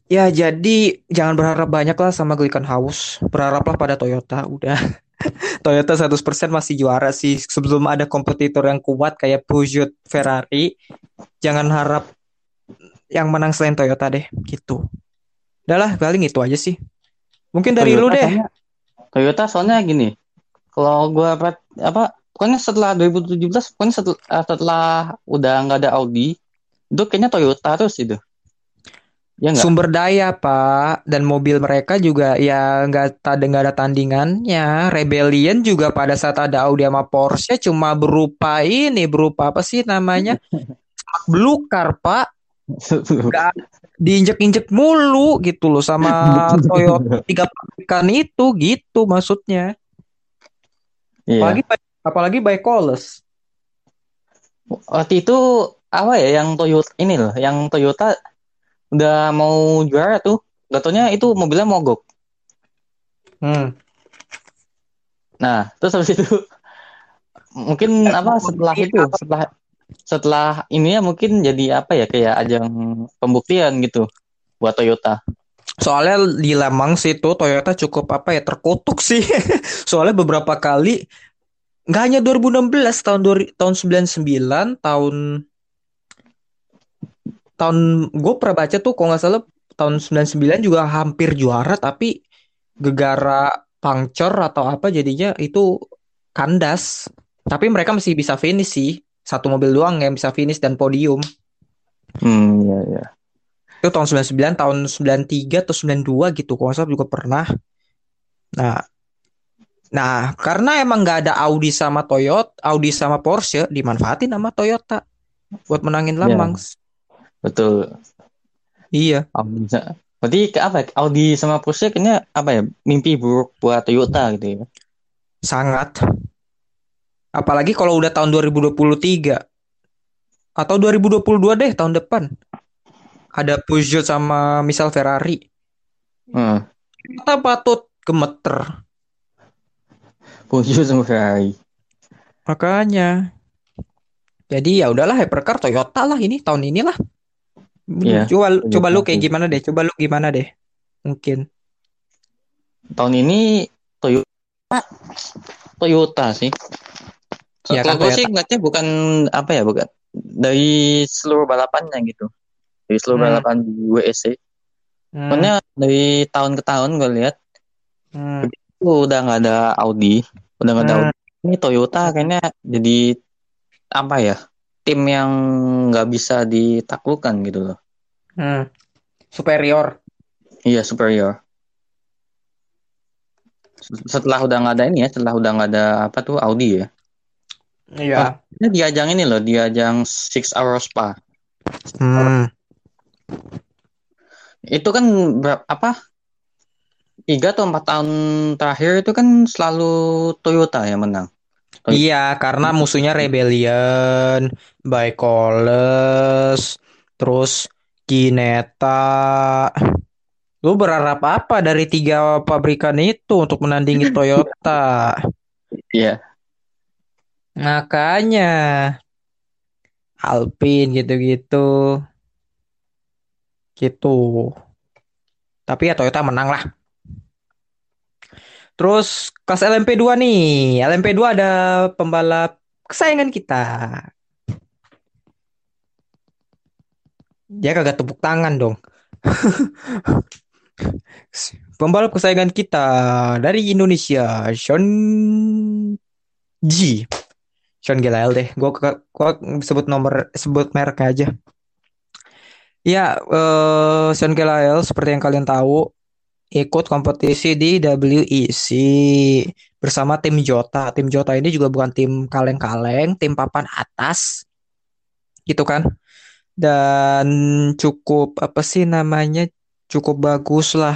Ya, jadi jangan berharap banyak lah sama Glickenhaus. Berharaplah pada Toyota, udah. Toyota 100% masih juara sih sebelum ada kompetitor yang kuat kayak Peugeot, Ferrari. Jangan harap yang menang selain Toyota deh gitu. Udah lah paling itu aja sih. Mungkin dari Toyota lu deh. soalnya- Toyota soalnya gini. Kalau gua apa, apa pokoknya setelah 2017 pokoknya setelah, setelah udah nggak ada Audi itu kayaknya Toyota terus itu. Ya? Sumber daya Pak dan mobil mereka juga ya nggak ada nggak ada tandingannya. Rebellion juga pada saat ada Audi sama Porsche cuma berupa ini berupa apa sih namanya belukar Pak nggak diinjek-injek mulu gitu loh sama Toyota tiga pabrikan itu gitu maksudnya. Iya. Apalagi apalagi by Coles. Waktu itu apa ya yang Toyota ini loh, yang Toyota udah mau juara tuh. Gak taunya itu mobilnya mogok. Hmm. Nah, terus habis itu mungkin apa setelah itu setelah setelah ini ya mungkin jadi apa ya kayak ajang pembuktian gitu buat Toyota. Soalnya di Lemang situ Toyota cukup apa ya terkutuk sih. Soalnya beberapa kali nggak hanya 2016 tahun tahun 99 tahun tahun gue pernah baca tuh kalau nggak salah tahun 99 juga hampir juara tapi gegara puncture atau apa jadinya itu kandas. Tapi mereka masih bisa finish sih. Satu mobil doang yang bisa finish dan podium. Hmm, ya ya. itu tahun 99 tahun 93 atau 92 gitu kalau nggak salah juga pernah nah nah karena emang nggak ada Audi sama Toyota Audi sama Porsche dimanfaatin sama Toyota buat menangin Ya. Lamang Betul. iya Audi. Berarti ke apa? Audi sama Porsche kayaknya apa ya? Mimpi buruk buat Toyota gitu ya. sangat apalagi kalau udah tahun 2023 atau 2022 deh tahun depan ada Peugeot sama misal Ferrari Hmm. kita patut gemeter Peugeot sama Ferrari. Makanya. Jadi ya udahlah hypercar Toyota lah ini tahun inilah. Iya, Coba coba lu kayak gimana deh? Coba lu gimana deh? Mungkin. Tahun ini Toyota Toyota sih. Iya Kalau kan, gue sih ngeliatnya bukan apa ya bukan dari seluruh balapannya gitu. Dari seluruh Hmm. balapan di WEC. Hmm, Soalnya dari tahun ke tahun gue lihat hmm, itu udah nggak ada Audi, udah nggak ada Hmm. Audi. Ini Toyota kayaknya jadi apa ya tim yang nggak bisa ditaklukkan gitu loh. hmm. Superior. Iya superior. Setelah udah nggak ada ini ya, setelah udah nggak ada apa tuh Audi ya. Iya. Ini di ajang ini loh, di ajang Six Hour Spa. Hmm. Itu kan berapa apa? Tiga atau empat tahun terakhir itu kan selalu Toyota yang menang. Iya, karena musuhnya Rebellion, Coles, terus Gineta. Lu berharap apa dari tiga pabrikan itu untuk menandingi Toyota? Iya. Makanya Alpine gitu-gitu. Gitu. Tapi ya Toyota menang lah. Terus kelas LMP2 nih. LMP2 ada pembalap kesayangan kita. Dia kagak tepuk tangan dong. Pembalap kesayangan kita dari Indonesia, Sean G. Sean Gelael deh. Gue gua sebut nomor sebut merek aja. Ya, eh Sean Gelael seperti yang kalian tahu ikut kompetisi di WEC bersama tim Jota. Tim Jota ini juga bukan tim kaleng-kaleng, tim papan atas. Gitu kan? Dan cukup apa sih namanya? Cukup bagus lah.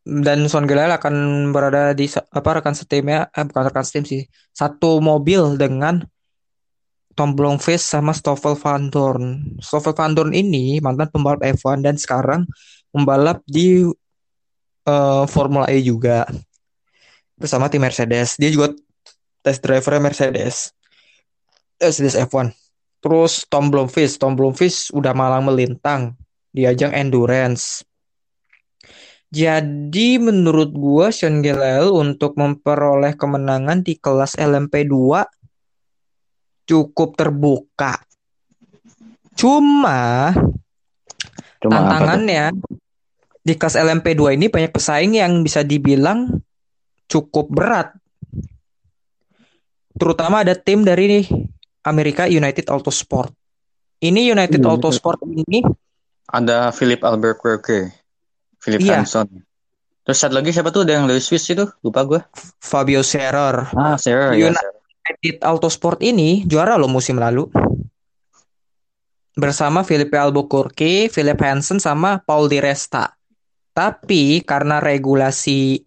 Dan Sean Gelael akan berada di apa rekan setimnya eh bukan rekan setim sih. Satu mobil dengan Tom Blomqvist sama Stoffel Van Dorn. Stoffel Van Dorn ini mantan pembalap F1 dan sekarang membalap di eh, Formula E juga bersama tim Mercedes. Dia juga test driver Mercedes. Mercedes F1. Terus Tom Blomqvist, Tom Blomqvist udah malang melintang di ajang endurance. Jadi menurut gua Sean Gelael untuk memperoleh kemenangan di kelas LMP2 cukup terbuka. Cuma Cuma tantangannya di kelas LMP2 ini banyak pesaing yang bisa dibilang cukup berat. Terutama ada tim dari Amerika United Autosport. Ini United Hmm. Autosport ini Ada Philip Albuquerque, Philip Iya. Hanson. Terus satu lagi siapa tuh? Ada yang dari Swiss itu? Lupa gue. Fabio Scherer. Ah, Sarah ya. United Autosport ini juara loh musim lalu. Bersama Felipe Albuquerque, Philip Hansen sama Paul Di Resta. Tapi karena regulasi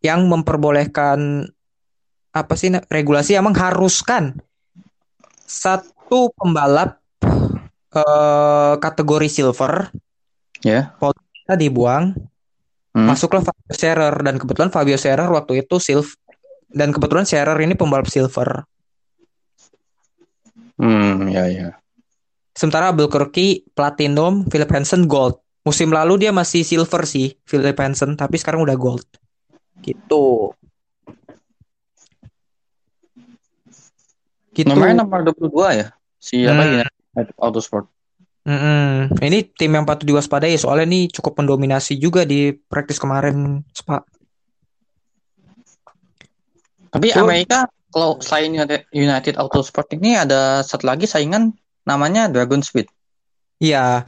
yang memperbolehkan apa sih regulasi yang mengharuskan satu pembalap eh, kategori silver Ya. kita dibuang Hmm. masuklah Fabio Scherer dan kebetulan Fabio Scherer waktu itu silver dan kebetulan Scherer ini pembalap silver Hmm, ya ya. Sementara Albuquerque platinum, Philip Hansen gold. Musim lalu dia masih silver sih, Philip Hansen, tapi sekarang udah gold. Gitu. Gitu. Nomornya nomor 22 ya. Si apa Hmm. United Autosport. Mm-mm. Ini tim yang patut diwaspadai soalnya ini cukup mendominasi juga di praktis kemarin, Spa. Tapi Tuh. Amerika kalau selain United, United Autosport ini ada satu lagi saingan namanya Dragon Speed. Iya.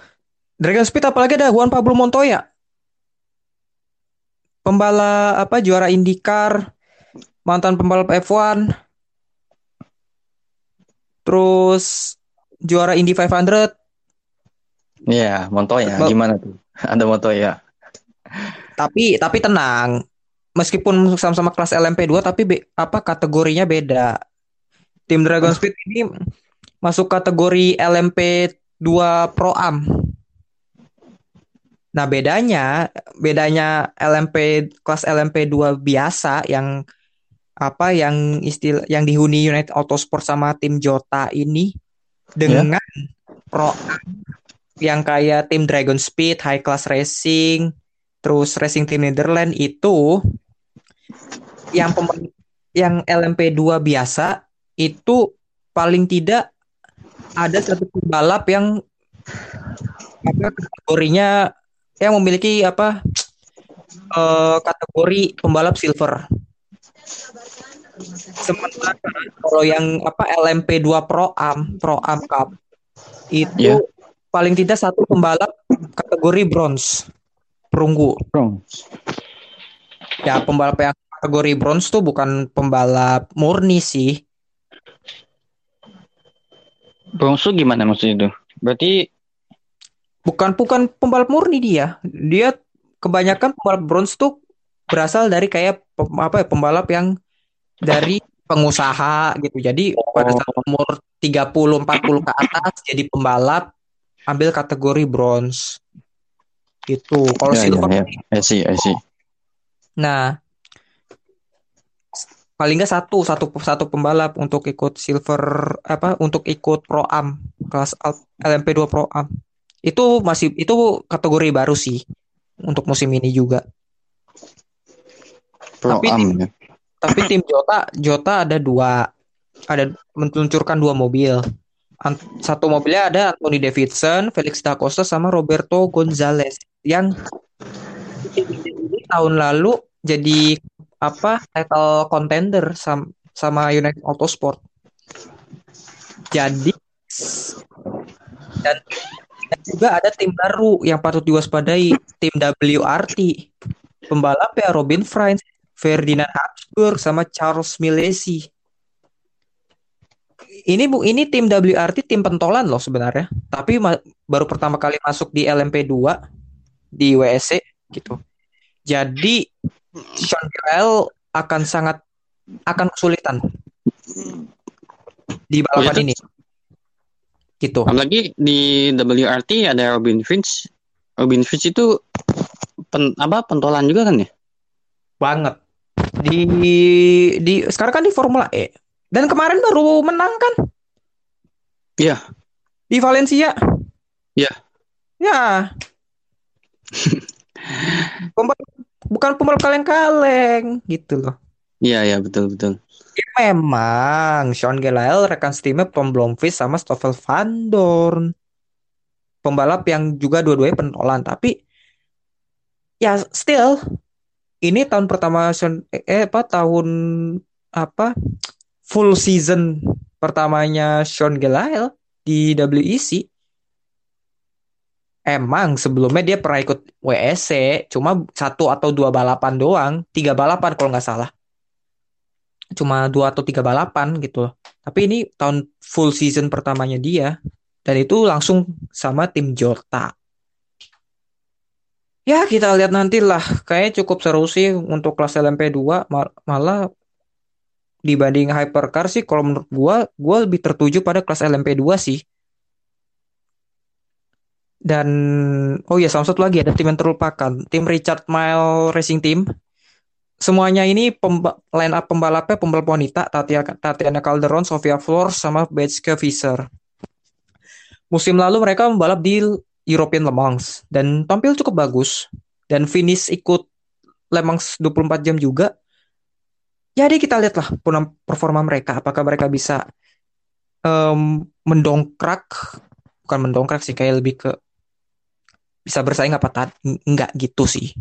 Dragon Speed apalagi ada Juan Pablo Montoya. Pembalap apa juara IndyCar, mantan pembalap F1. Terus juara Indy 500. Iya, Montoya. Gimana tuh? Ada Montoya. Tapi tapi tenang. Meskipun sama-sama kelas LMP2 tapi be- apa kategorinya beda. Tim Dragon Speed ini masuk kategori LMP2 Pro Am. Nah, bedanya bedanya LMP kelas LMP2 biasa yang apa yang istilah yang dihuni United Autosport sama tim Jota ini dengan Pro Am yang kayak tim Dragon Speed, High Class Racing, terus Racing Team Netherlands itu yang pem- yang LMP2 biasa itu paling tidak ada satu pembalap yang apa kategorinya yang memiliki apa eh, kategori pembalap silver. Sementara kalau yang apa LMP2 Pro Am, Pro Am Cup itu Iya. paling tidak satu pembalap kategori bronze perunggu. Bronze. Ya, pembalap yang kategori bronze tuh bukan pembalap murni sih. Bronze tuh gimana maksudnya itu? Berarti Bukan bukan pembalap murni dia. Dia kebanyakan pembalap bronze tuh berasal dari kayak apa ya pembalap yang dari pengusaha gitu. Jadi pada saat umur 30 40 ke atas jadi pembalap ambil kategori bronze. Gitu. Kalau ya, silver ya, ya. I see, I see. Nah, paling nggak satu satu satu pembalap untuk ikut silver apa untuk ikut pro am kelas Al- LMP2 pro am itu masih itu kategori baru sih untuk musim ini juga. Pro Tapi Am tim- ya. Tapi tim Jota Jota ada dua ada meluncurkan dua mobil. Satu mobilnya ada Anthony Davidson, Felix da Costa sama Roberto Gonzalez yang tahun lalu jadi apa title contender sam- sama United Autosport. Jadi dan, dan juga ada tim baru yang patut diwaspadai, tim WRT. Pembalap ya Robin Frijns, Ferdinand Habsburg sama Charles Milesi. Ini bu, ini tim WRT tim pentolan loh sebenarnya. Tapi baru pertama kali masuk di LMP2 di WSC gitu. Jadi Sean Girael akan sangat akan kesulitan di balapan Oh, iya, ini. Gitu. Apalagi di WRT ada Robin Finch. Robin Finch itu pen, apa pentolan juga kan ya? banget di di sekarang kan di Formula E dan kemarin baru menang kan Iya. di Valencia Iya. ya Pembalap, bukan pembalap kaleng-kaleng gitu loh. Iya ya betul betul. Memang Sean Gelael rekan setimnya Tom Blomqvist sama Stoffel Van Dorn. Pembalap yang juga dua-duanya pentolan, tapi ya still ini tahun pertama Sean eh apa tahun apa full season pertamanya Sean Gelael di WEC. Emang sebelumnya dia pernah ikut WEC, cuma satu atau dua balapan doang, tiga balapan kalau nggak salah cuma dua atau tiga balapan gitu loh. Tapi ini tahun full season pertamanya dia dan itu langsung sama tim Jota. Ya kita lihat nanti lah. Kayaknya cukup seru sih untuk kelas LMP2 Mal- malah dibanding hypercar sih kalau menurut gua gua lebih tertuju pada kelas LMP2 sih. Dan oh ya sama satu lagi ada tim yang terlupakan, tim Richard Mille Racing Team. Semuanya ini pemba line up pembalapnya pembalap wanita Tatiana, Calderon, Sofia Flores sama Betske Visser. Musim lalu mereka membalap di European Le Mans dan tampil cukup bagus. Dan finish ikut Le Mans 24 jam juga. Jadi kita lihatlah performa mereka. Apakah mereka bisa um, mendongkrak? Bukan mendongkrak sih kayak lebih ke bisa bersaing apa tak enggak gitu sih.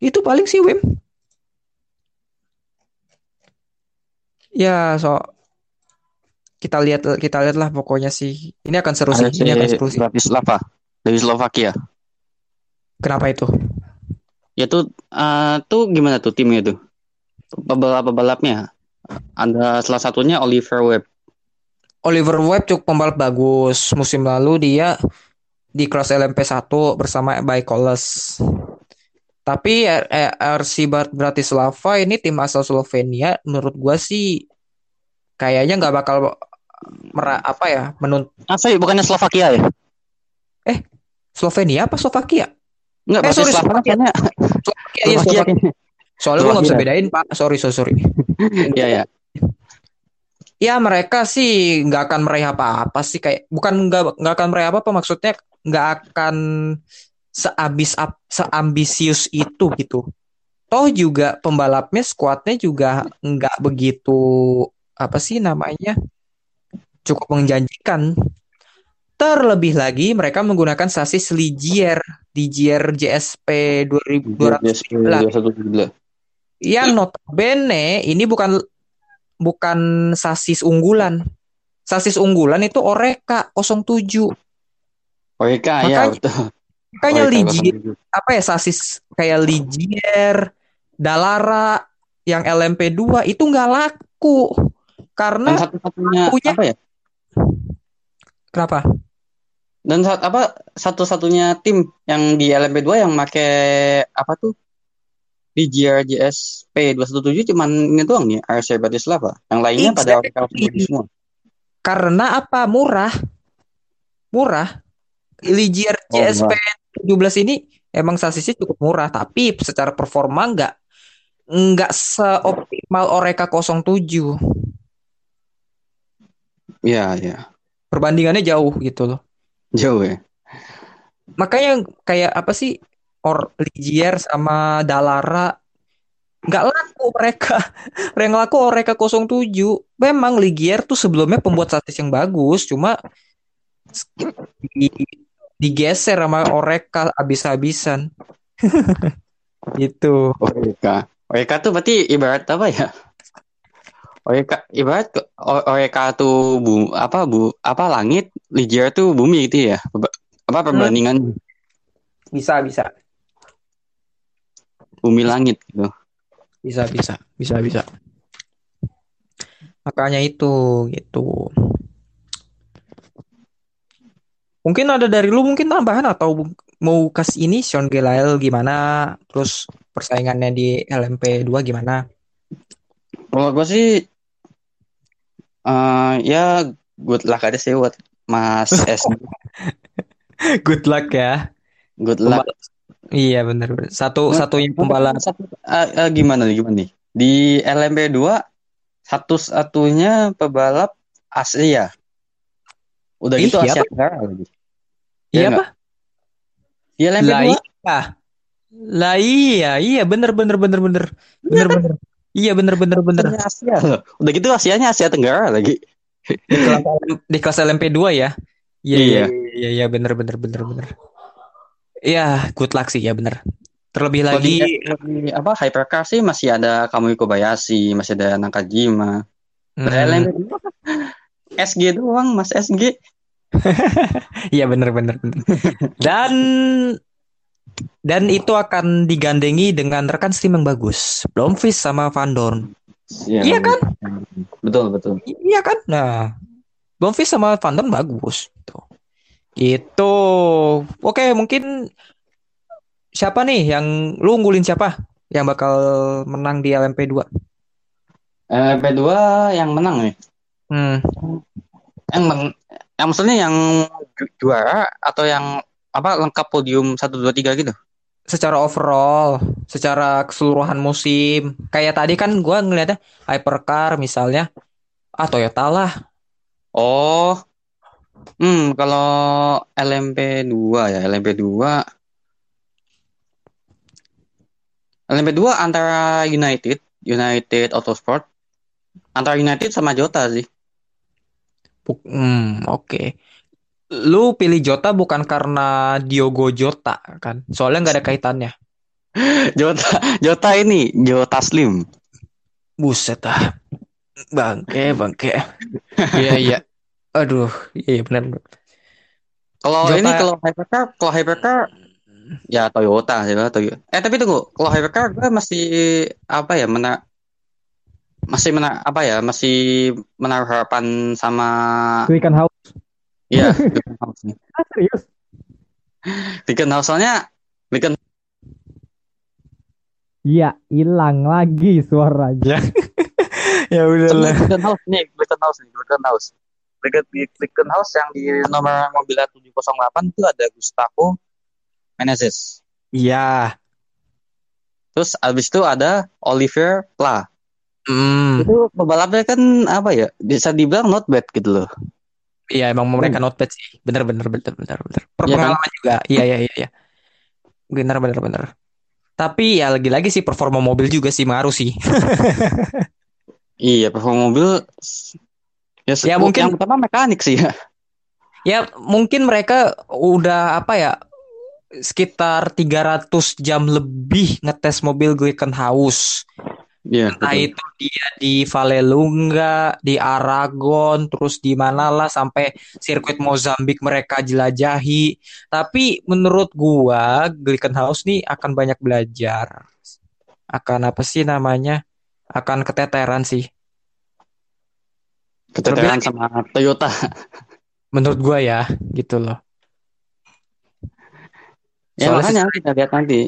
Itu paling sih Wim. Ya, so kita lihat kita lihatlah pokoknya sih. Ini akan seru sih. Ini akan seru sih. Bratislava dari Slovakia. Kenapa itu? Ya tuh eh, tuh gimana tuh timnya tuh? Pebalap-pebalapnya. Ada salah satunya Oliver Webb. Oliver Webb cukup pembalap bagus. Musim lalu dia di kelas LMP1 bersama Baikoles. Tapi eh, RC Bar- Bratislava ini tim asal Slovenia menurut gua sih kayaknya nggak bakal mera apa ya menun Ah, sorry, bukannya Slovakia ya? Slovenia apa Slovakia? Enggak, Eh, sorry, Slovakia. kayaknya Slovakia, iya, Slovakia. Slovakia. Soalnya gua nggak bisa Slovakia. bedain pak. Sorry sorry sorry. Iya, ya. Ya mereka sih nggak akan meraih apa-apa sih kayak bukan nggak nggak akan meraih apa-apa maksudnya nggak akan seabis seambisius itu gitu. Toh juga pembalapnya skuadnya juga nggak begitu apa sih namanya cukup menjanjikan. Terlebih lagi mereka menggunakan sasis Ligier Ligier JSP 2219 yang notabene ini bukan bukan sasis unggulan. Sasis unggulan itu Oreka 07. Oika, ya Makanya- betul. Makanya Ligier 07. apa ya sasis kayak Ligier, Dalara yang LMP2 itu nggak laku Dan karena satu-satunya punya- apa ya? kenapa? Dan saat apa satu-satunya tim yang di LMP2 yang make apa tuh di GRGSP 217 cuman ini doang nih RC Bratislava. Yang lainnya pada Exactly. semua. Karena apa? Murah. Murah. Ligier Oh, JSP 17 ini emang sasisnya cukup murah, tapi secara performa nggak nggak seoptimal Oreka 07. Iya, iya. Perbandingannya jauh gitu loh. Jauh ya. Makanya kayak apa sih Or Ligier sama Dalara nggak laku mereka. Yang laku Oreka 07. Memang Ligier tuh sebelumnya pembuat sasis yang bagus, cuma di- digeser sama Oreka abis-abisan. gitu. Oika. Oika tuh berarti ibarat apa ya? Oika ibarat ke- O- Oika tuh bu apa bu apa langit, Ligier tuh bumi gitu ya. Apa- Apa perbandingan Bisa, bisa. bumi langit gitu. Bisa, bisa. Bisa, bisa. Makanya itu gitu. Mungkin ada dari lu mungkin tambahan atau mau kasih ini Sean Gelael gimana? Terus persaingannya di LMP2 gimana? Kalau gue sih eh ya good luck aja sih buat Mas S. Good luck ya. Good luck. Iya benar. Satu satunya pembalap Satu, eh, eh, gimana nih gimana nih? Di LMP2 satu-satunya pebalap Asia. Udah Ih, gitu iya Asia Tenggara lagi. Iya Iya apa? Di LMP2 Lah iya. Lah iya, iya bener bener bener bener. Bener bener. Iya bener bener bener. Asia, loh. Udah gitu Asianya Asia Tenggara lagi. Di kelas, di kelas LMP2 ya. Iya iya Iya. iya iya bener bener bener bener. Iya, good luck sih ya bener. Terlebih lagi di apa Hypercar sih masih ada Kamui Kobayashi, masih ada Nakajima. hmm, LMP SG doang, Mas SG. Iya bener bener bener. Dan dan itu akan digandengi dengan rekan stream yang bagus. Blomqvist sama Van Dorn. Iya kan? Betul, betul. Iya kan? Nah, Blomqvist sama Van Dorn bagus. Gitu. Gitu. Oke, mungkin siapa nih yang lu unggulin siapa yang bakal menang di LMP2? LMP2 yang menang nih. Hmm, Yang men yang maksudnya yang ju- juara atau yang apa lengkap podium 1 2 3 gitu. secara overall, secara keseluruhan musim. Kayak tadi kan gua ngeliatnya Hypercar misalnya. Ah, Toyota lah. Oh. Hmm, kalau LMP2 ya, LMP2 LMP2 antara United, United Autosport antara United sama Jota sih. Hmm, oke. Lu pilih Jota bukan karena Diogo Jota kan? Soalnya nggak ada kaitannya. Jota Jota ini Jota Slim. Buset ah. Bangke, bangke. Iya, iya. Aduh, iya iya, benar. Kalau Jota- ini kalau hypercar, kalau hypercar ya Toyota sih lah, Toyota. Eh tapi tunggu, kalau hypercar gue masih apa ya mena masih mena apa ya masih menaruh harapan sama Quicken House. ya Glickenhaus nih. Ah, serius? Glickenhaus soalnya Glicken Iya, hilang lagi suaranya. Ya soalnya Glickenhaus nih Glickenhaus nih Glickenhaus Glicken Glickenhaus yang di nomor mobilnya 708 itu ada Gustavo Menezes. Iya. Terus abis itu ada Oliver Pla. Hmm. Itu pembalapnya kan apa ya? Bisa dibilang not bad gitu loh. Iya, emang mereka not bad sih. Bener, bener, bener, bener, bener. Iya kan? Perpengalaman juga. Iya, iya, iya, iya. Bener, bener, bener. Tapi ya lagi-lagi sih performa mobil juga sih ngaruh sih. Iya, performa mobil ya, Ya, mungkin- yang pertama mekanik sih ya. Ya mungkin mereka udah apa ya sekitar 300 jam lebih ngetes mobil Glickenhaus. Iya, Entah betul. itu dia di Vallelunga, di Aragon, terus di mana lah sampai sirkuit Mozambik mereka jelajahi. Tapi menurut gua Glickenhaus nih akan banyak belajar. Akan apa sih namanya? Akan keteteran sih. Keteteran Terlebih sama Toyota. Menurut gua ya, gitu loh. Ya Soalnya makanya kita lihat nanti.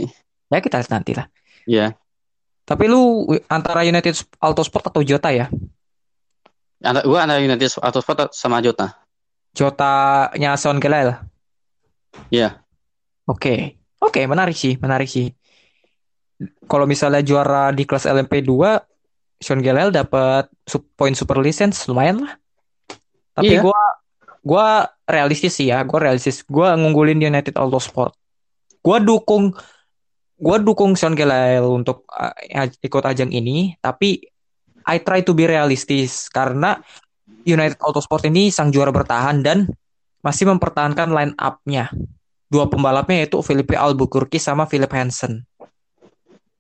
Ya kita lihat nanti lah. Iya. Tapi lu antara United Autosport atau Jota ya? Ada gua ada United Autosport sama Jota. Jota-nya Sean Gelael. Iya. Oke. Oke, menarik sih, menarik sih. Kalau misalnya juara di kelas LMP2, Sean Gelael dapat sub- poin super license lumayan lah. Tapi Iya. gua gua realistis sih ya, gua realistis. Gua ngunggulin United Autosport. Gua dukung gua dukung Sean Gelael untuk uh, ikut ajang ini, tapi I try to be realistis karena United Autosport ini sang juara bertahan dan masih mempertahankan line up-nya. Dua pembalapnya yaitu Felipe Albuquerque sama Philip Hansen.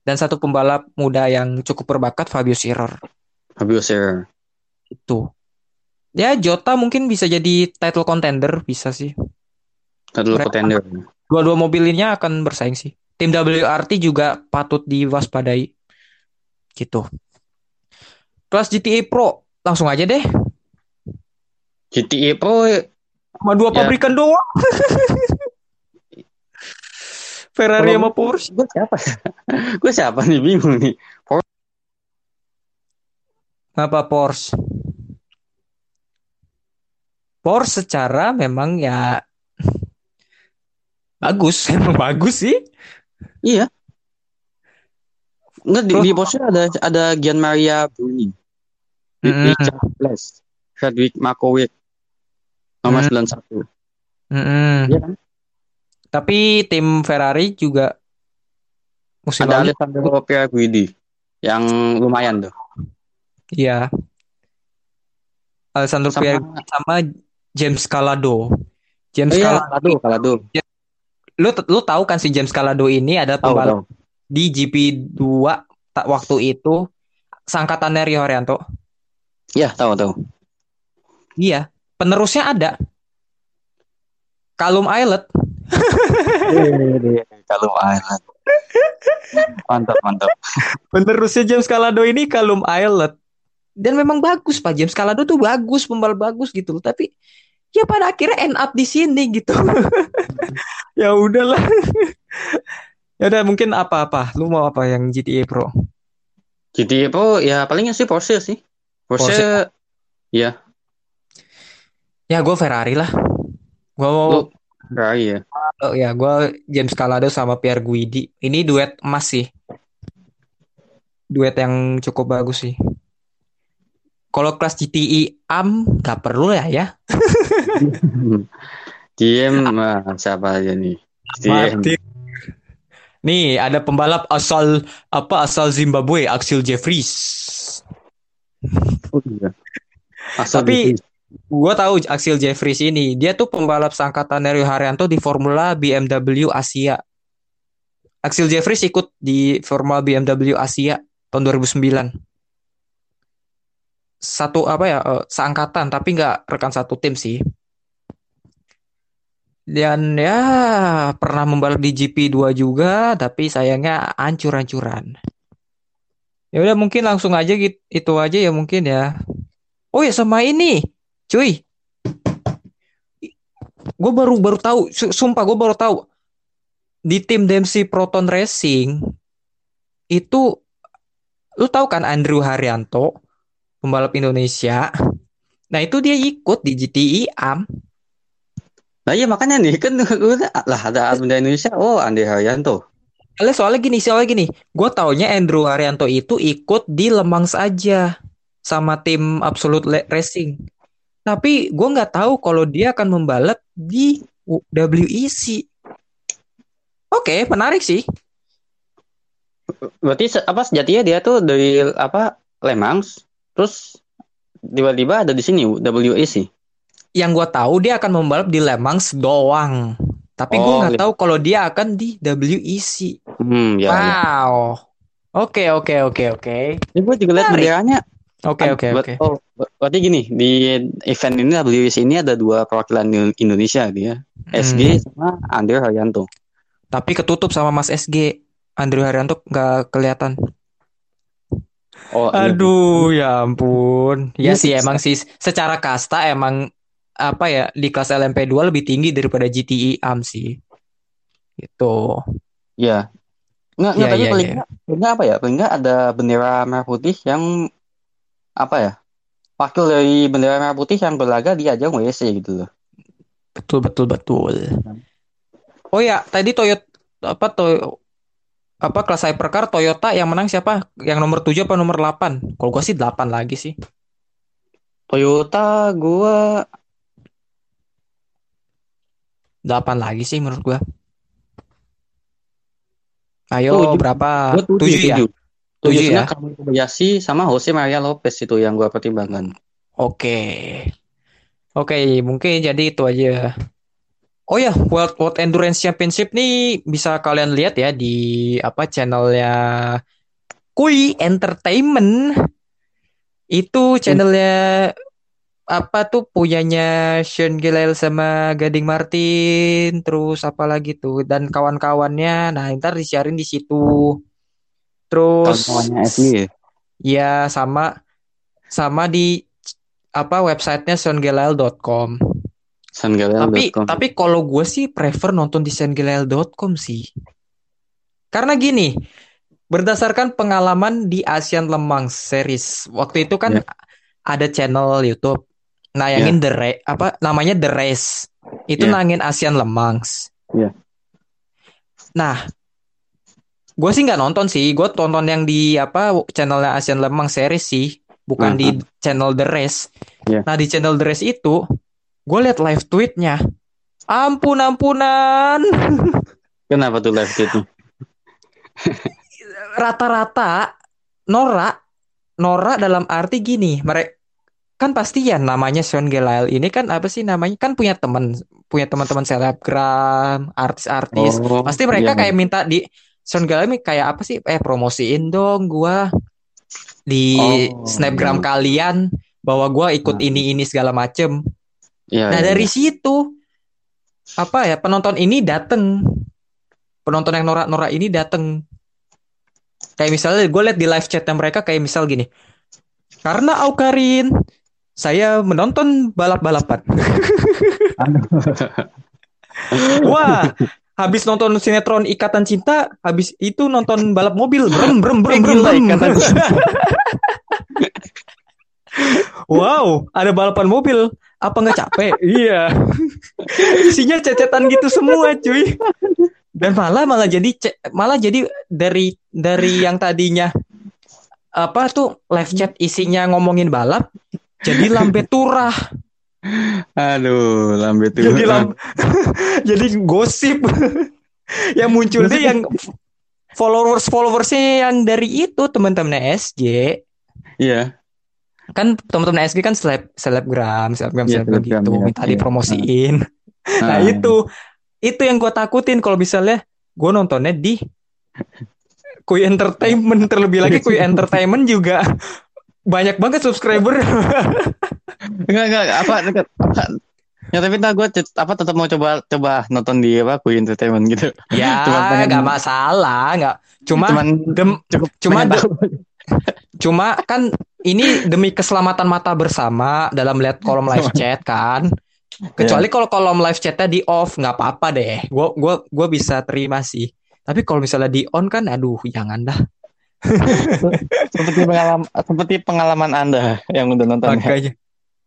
Dan satu pembalap muda yang cukup berbakat Fabio Scherer. Fabio Scherer. Itu. Ya Jota mungkin bisa jadi title contender bisa sih. Title Mereka- contender. Dua-dua mobil ini akan bersaing sih. Tim WRT juga patut diwaspadai. Gitu. Kelas GTA Pro langsung aja deh. GTE Pro Sama dua Ya. pabrikan doang. Ferrari sama Porsche. gue siapa ya? gue siapa nih bingung nih. Apa Porsche? Porsche secara memang ya bagus, emang bagus sih. Iya. Enggak di, di Porsche ada ada Gian Maria Bruni. Mm-mm. Richard Bless. Frederick Markowick. Nomor Hmm. 91. Mm-mm. Iya kan? Tapi tim Ferrari juga musim Ada lalu. Alessandro Pierguidi yang lumayan tuh. Iya. Alessandro Sama Pierre sama James Calado. James Oh iya, Calado. Kalado, Kalado. Lu lu tahu kan si James Calado ini Tahu, pembalap di GP2 tak waktu itu sangkatannya Rio Haryanto. Iya, tahu, tahu. Iya, penerusnya ada. Calum Islet. Kalau Island. Mantap, mantap. Penerusnya James Calado ini Calum Islet. Dan memang bagus Pak James Calado tuh bagus, pembalap bagus gitu loh. Tapi ya pada akhirnya end up di sini gitu. ya udahlah. ya udah mungkin apa-apa. Lu mau apa yang GTA Pro? GTA Pro ya palingnya sih Porsche sih. Porsche, Porsche. ya, Ya gue Ferrari lah. Gue mau lu Ferrari ya. Oh ya, gue James Calado sama Pierre Guidi. Ini duet emas sih. Duet yang cukup bagus sih. Kalau kelas GTI AM nggak perlu ya ya. DM ah, siapa aja nih? Martin. Nih ada pembalap asal apa asal Zimbabwe, Axel Jeffries. Oh, iya. Asal Tapi-. Gue tahu Axel Jeffries ini, dia tuh pembalap sangkatan Rio Haryanto di Formula BMW Asia. Axel Jeffries ikut di Formula BMW Asia tahun 2009. Satu apa ya, eh, seangkatan tapi nggak rekan satu tim sih. Dan ya pernah membalap di GP2 juga, tapi sayangnya hancur-hancuran. Ya udah mungkin langsung aja gitu, itu aja ya mungkin ya. Oh ya sama ini, cuy. Gue baru baru tahu, su- sumpah gue baru tahu di tim Dempsey Proton Racing itu lu tahu kan Andrew Haryanto, pembalap Indonesia. Nah itu dia ikut di GTI AM. Nah iya makanya nih kan lah ada benda Indonesia. Oh Andi Haryanto. Soalnya, soalnya gini, soalnya gini, gue taunya Andrew Haryanto itu ikut di Lemang saja sama tim Absolute Racing. Tapi gue nggak tahu kalau dia akan membalap di WEC. Oke, menarik sih. Berarti apa sejatinya dia tuh dari apa Le Mans, terus tiba-tiba ada di sini WEC. Yang gue tahu dia akan membalap di Le Mans doang. Tapi gue Oh, nggak Le- tahu kalau dia akan di WEC. Hmm ya. ya. Wow. Oke, oke, oke, oke. Ini gue juga lihat benderanya. Oke, oke, oke. Oh, ber- berarti gini di event ini WEC ini ada dua perwakilan Il- Indonesia dia, SG Hmm. sama Andi Haryanto. Tapi ketutup sama Mas SG. Andrew Haryanto nggak kelihatan. Oh, iya. Aduh, ya ampun. Ya Iya sih sih, emang sih secara kasta emang apa ya di kelas LMP2 lebih tinggi daripada GTI AM sih. Gitu. Iya. Nggak, nggak, Iya, tapi paling iya. nggak, paling nggak apa ya? Paling nggak ada bendera merah putih yang apa ya? Wakil dari bendera merah putih yang berlaga di ajang WEC gitu loh. Betul betul betul. Oh ya, tadi Toyota apa Toy apa kelas hypercar Toyota yang menang siapa? Yang nomor 7 apa nomor 8? Kalau gua sih 8 lagi sih. Toyota gua 8 lagi sih menurut gua. Ayo Tujuh. berapa? gua tujuh, 7 ya? tujuh. Tujuh Tujuhnya ya? Kamil Kobayashi sama Jose Maria Lopez itu yang gua pertimbangkan. Oke. Oke, mungkin jadi itu aja. Oh ya, World World Endurance Championship nih bisa kalian lihat ya di apa channelnya Kui Entertainment. Itu channelnya apa tuh punyanya Sean Gelael sama Gading Martin, terus apa lagi tuh dan kawan-kawannya. Nah, ntar disiarin di situ. Terus Kawan-kawannya SG ya. Ya sama sama di apa websitenya seangelael.com. Tapi tapi kalau gue sih prefer nonton di seangelael.com sih. Karena gini, berdasarkan pengalaman di Asian Lemang Series, waktu itu kan Ya. ada channel YouTube nayangin The Ra- apa namanya The Race. Itu Ya. nangin Asian Lemangs. Ya. Nah, gue sih nggak nonton sih. Gue tonton yang di apa channelnya Asian Lemang Series sih, bukan di channel The Race. Ya. Nah di channel The Race itu, gue liat live tweetnya. Ampun ampunan. Kenapa tuh live tweetnya? rata-rata Nora Nora dalam arti gini mereka kan pasti ya namanya Sean Gelael ini kan apa sih namanya kan punya teman punya teman-teman selebgram artis-artis Oh, pasti mereka iya. kayak minta di Sean Gelael ini kayak apa sih eh promosiin dong gua di Oh, snapgram iya. kalian bahwa gua ikut Nah. ini ini segala macem Iya, Nah iya, dari iya. situ apa ya penonton ini dateng penonton yang norak-norak ini dateng kayak misalnya gue liat di live chatnya mereka kayak misal gini karena Aukarin saya menonton balap-balapan. Wah habis nonton sinetron Ikatan Cinta habis itu nonton balap mobil. Brem brem brem brem, brem. Ikatan wow ada balapan mobil. Apa nggak capek? Iya. Isinya cecetan gitu semua cuy. Dan malah malah jadi malah jadi dari dari yang tadinya apa tuh live chat isinya ngomongin balap jadi lambe turah Aduh, lambe tuh. jadi lam jadi gosip yang muncul deh yang followers followersnya yang dari itu teman-teman SJ Iya. kan teman-teman SG kan seleb selebgram selebgram Iya, selebgram selebgram, gitu iya. minta Iya. dipromosiin nah Ah. itu itu yang gue takutin kalau misalnya gue nontonnya di Kui Entertainment terlebih lagi Kui Entertainment juga banyak banget subscriber. Enggak, enggak, apa, enggak, apa. Ya tapi ntar gue apa tetap mau coba coba nonton di apa Kui Entertainment gitu. ya pengen- nggak masalah nggak. Cuma Cuman dem- cukup cuma de- cuma kan ini demi keselamatan mata bersama dalam lihat kolom live chat kan. Kecuali kalau kolom live chatnya di off nggak apa-apa deh. Gue gua gua bisa terima sih. Tapi kalau misalnya di on kan aduh jangan dah seperti pengalaman seperti pengalaman Anda yang udah nonton ya. makanya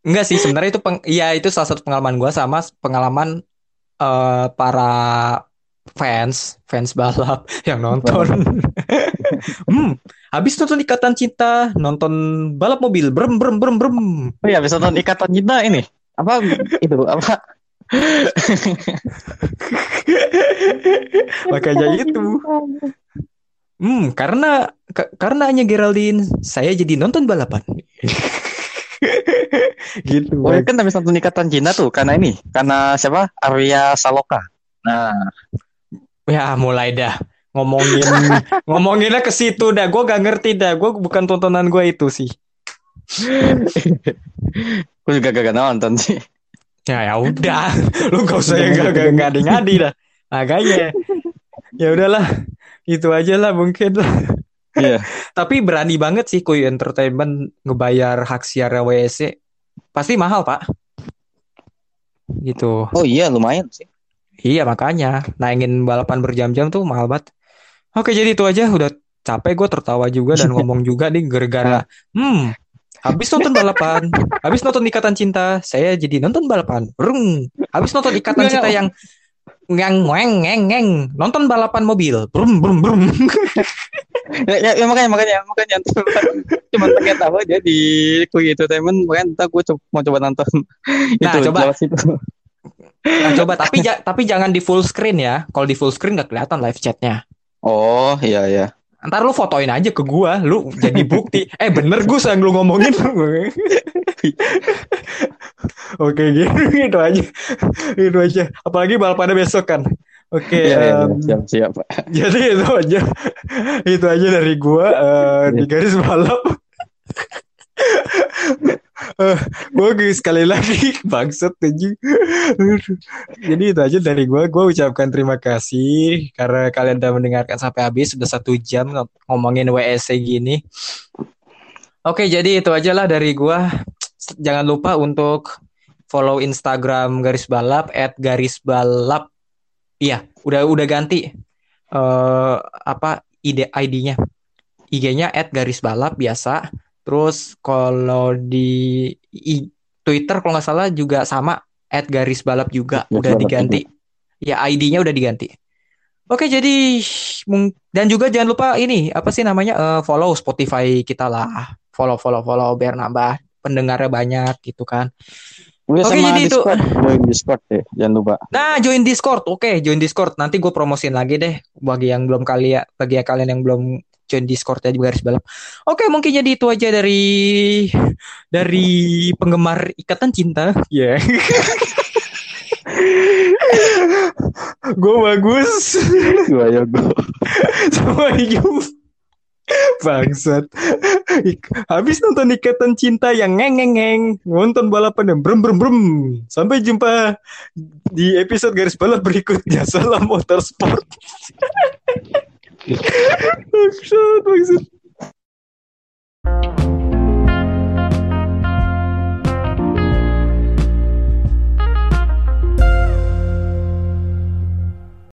enggak sih sebenarnya itu peng, ya itu salah satu pengalaman gue sama pengalaman eh, para fans fans balap yang nonton hmm habis nonton ikatan cinta nonton balap mobil brem brem brem brem Oh iya, bisa nonton Ikatan Cinta ini. Apa itu? Apa? makanya itu hmm karena ka- karena hanya Geraldine saya jadi nonton balapan gitu Oh, kan habis nonton Ikatan Cinta tuh karena ini, karena siapa? Arya Saloka. Nah, Ya mulai dah ngomongin ngomonginnya ke situ dah. Gue gak ngerti dah. Gue bukan tontonan gue itu sih. gue juga gak nonton sih. Ya ya udah. Lu gak usah yang gak gak ngadi-ngadi dah. Makanya ya udahlah. Itu aja lah mungkin lah. Iya. Tapi berani banget sih Kuy Entertainment ngebayar hak siar WSC. Pasti mahal pak. Gitu. Oh iya, lumayan sih. Iya makanya nayangin balapan berjam-jam tuh mahal banget. Oke jadi itu aja udah capek gue tertawa juga dan ngomong juga nih gara-gara hmm habis nonton balapan, habis nonton Ikatan Cinta, saya jadi nonton balapan. Brung. Habis nonton Ikatan Cinta yang yang ngeng ngeng ngeng nonton balapan mobil. Brum brum brum. Ya, ya, ya, makanya makanya makanya cuma pengen tahu aja di Kui Entertainment makanya ntar gue coba, mau coba nonton Nah, itu coba. situ. Nah, coba tapi ja- tapi jangan di full screen ya. Kalau di full screen nggak kelihatan live chatnya. Oh iya iya. Ntar lu fotoin aja ke gua, lu jadi bukti. Eh bener Gus yang lu ngomongin. Oke gitu, gitu aja. Gitu aja. Apalagi balapannya besok kan. Oke, Iya, iya, iya. em, siap siap. jadi itu aja. Itu aja dari gua eh, di garis balap. Eh, gua sekali lagi bangsat aja. Jadi itu aja dari gua. Gua ucapkan terima kasih karena kalian udah mendengarkan sampai habis. Sudah satu jam ng- ngomongin WSC gini. Oke, jadi itu aja lah dari gua. Jangan lupa untuk follow Instagram garis balap at garis balap. Iya, udah udah ganti eh apa ide ID-nya. IG-nya at garis balap biasa. Terus kalau di i- Twitter kalau nggak salah juga sama at garis balap juga Garis udah balap diganti. Ya ID-nya udah diganti. Oke jadi dan juga jangan lupa ini apa sih namanya Eh, follow Spotify kita lah. Follow follow follow biar nambah pendengarnya banyak gitu kan. Udah Oke, sama jadi itu- Discord, join Discord deh, jangan lupa. Nah, join Discord. Oke, join Discord. Nanti gue promosin lagi deh bagi yang belum kali ya, bagi kalian yang belum join Discord ya di garis balap. Oke, mungkin jadi itu aja dari dari penggemar ikatan cinta. Ya. gue bagus Gua ya gua. sama Yu. Bangsat. Habis nonton ikatan cinta yang ngengengeng, nonton balapan yang brem brem brem. Sampai jumpa di episode garis balap berikutnya. Salam motorsport. bangsat, bangsat.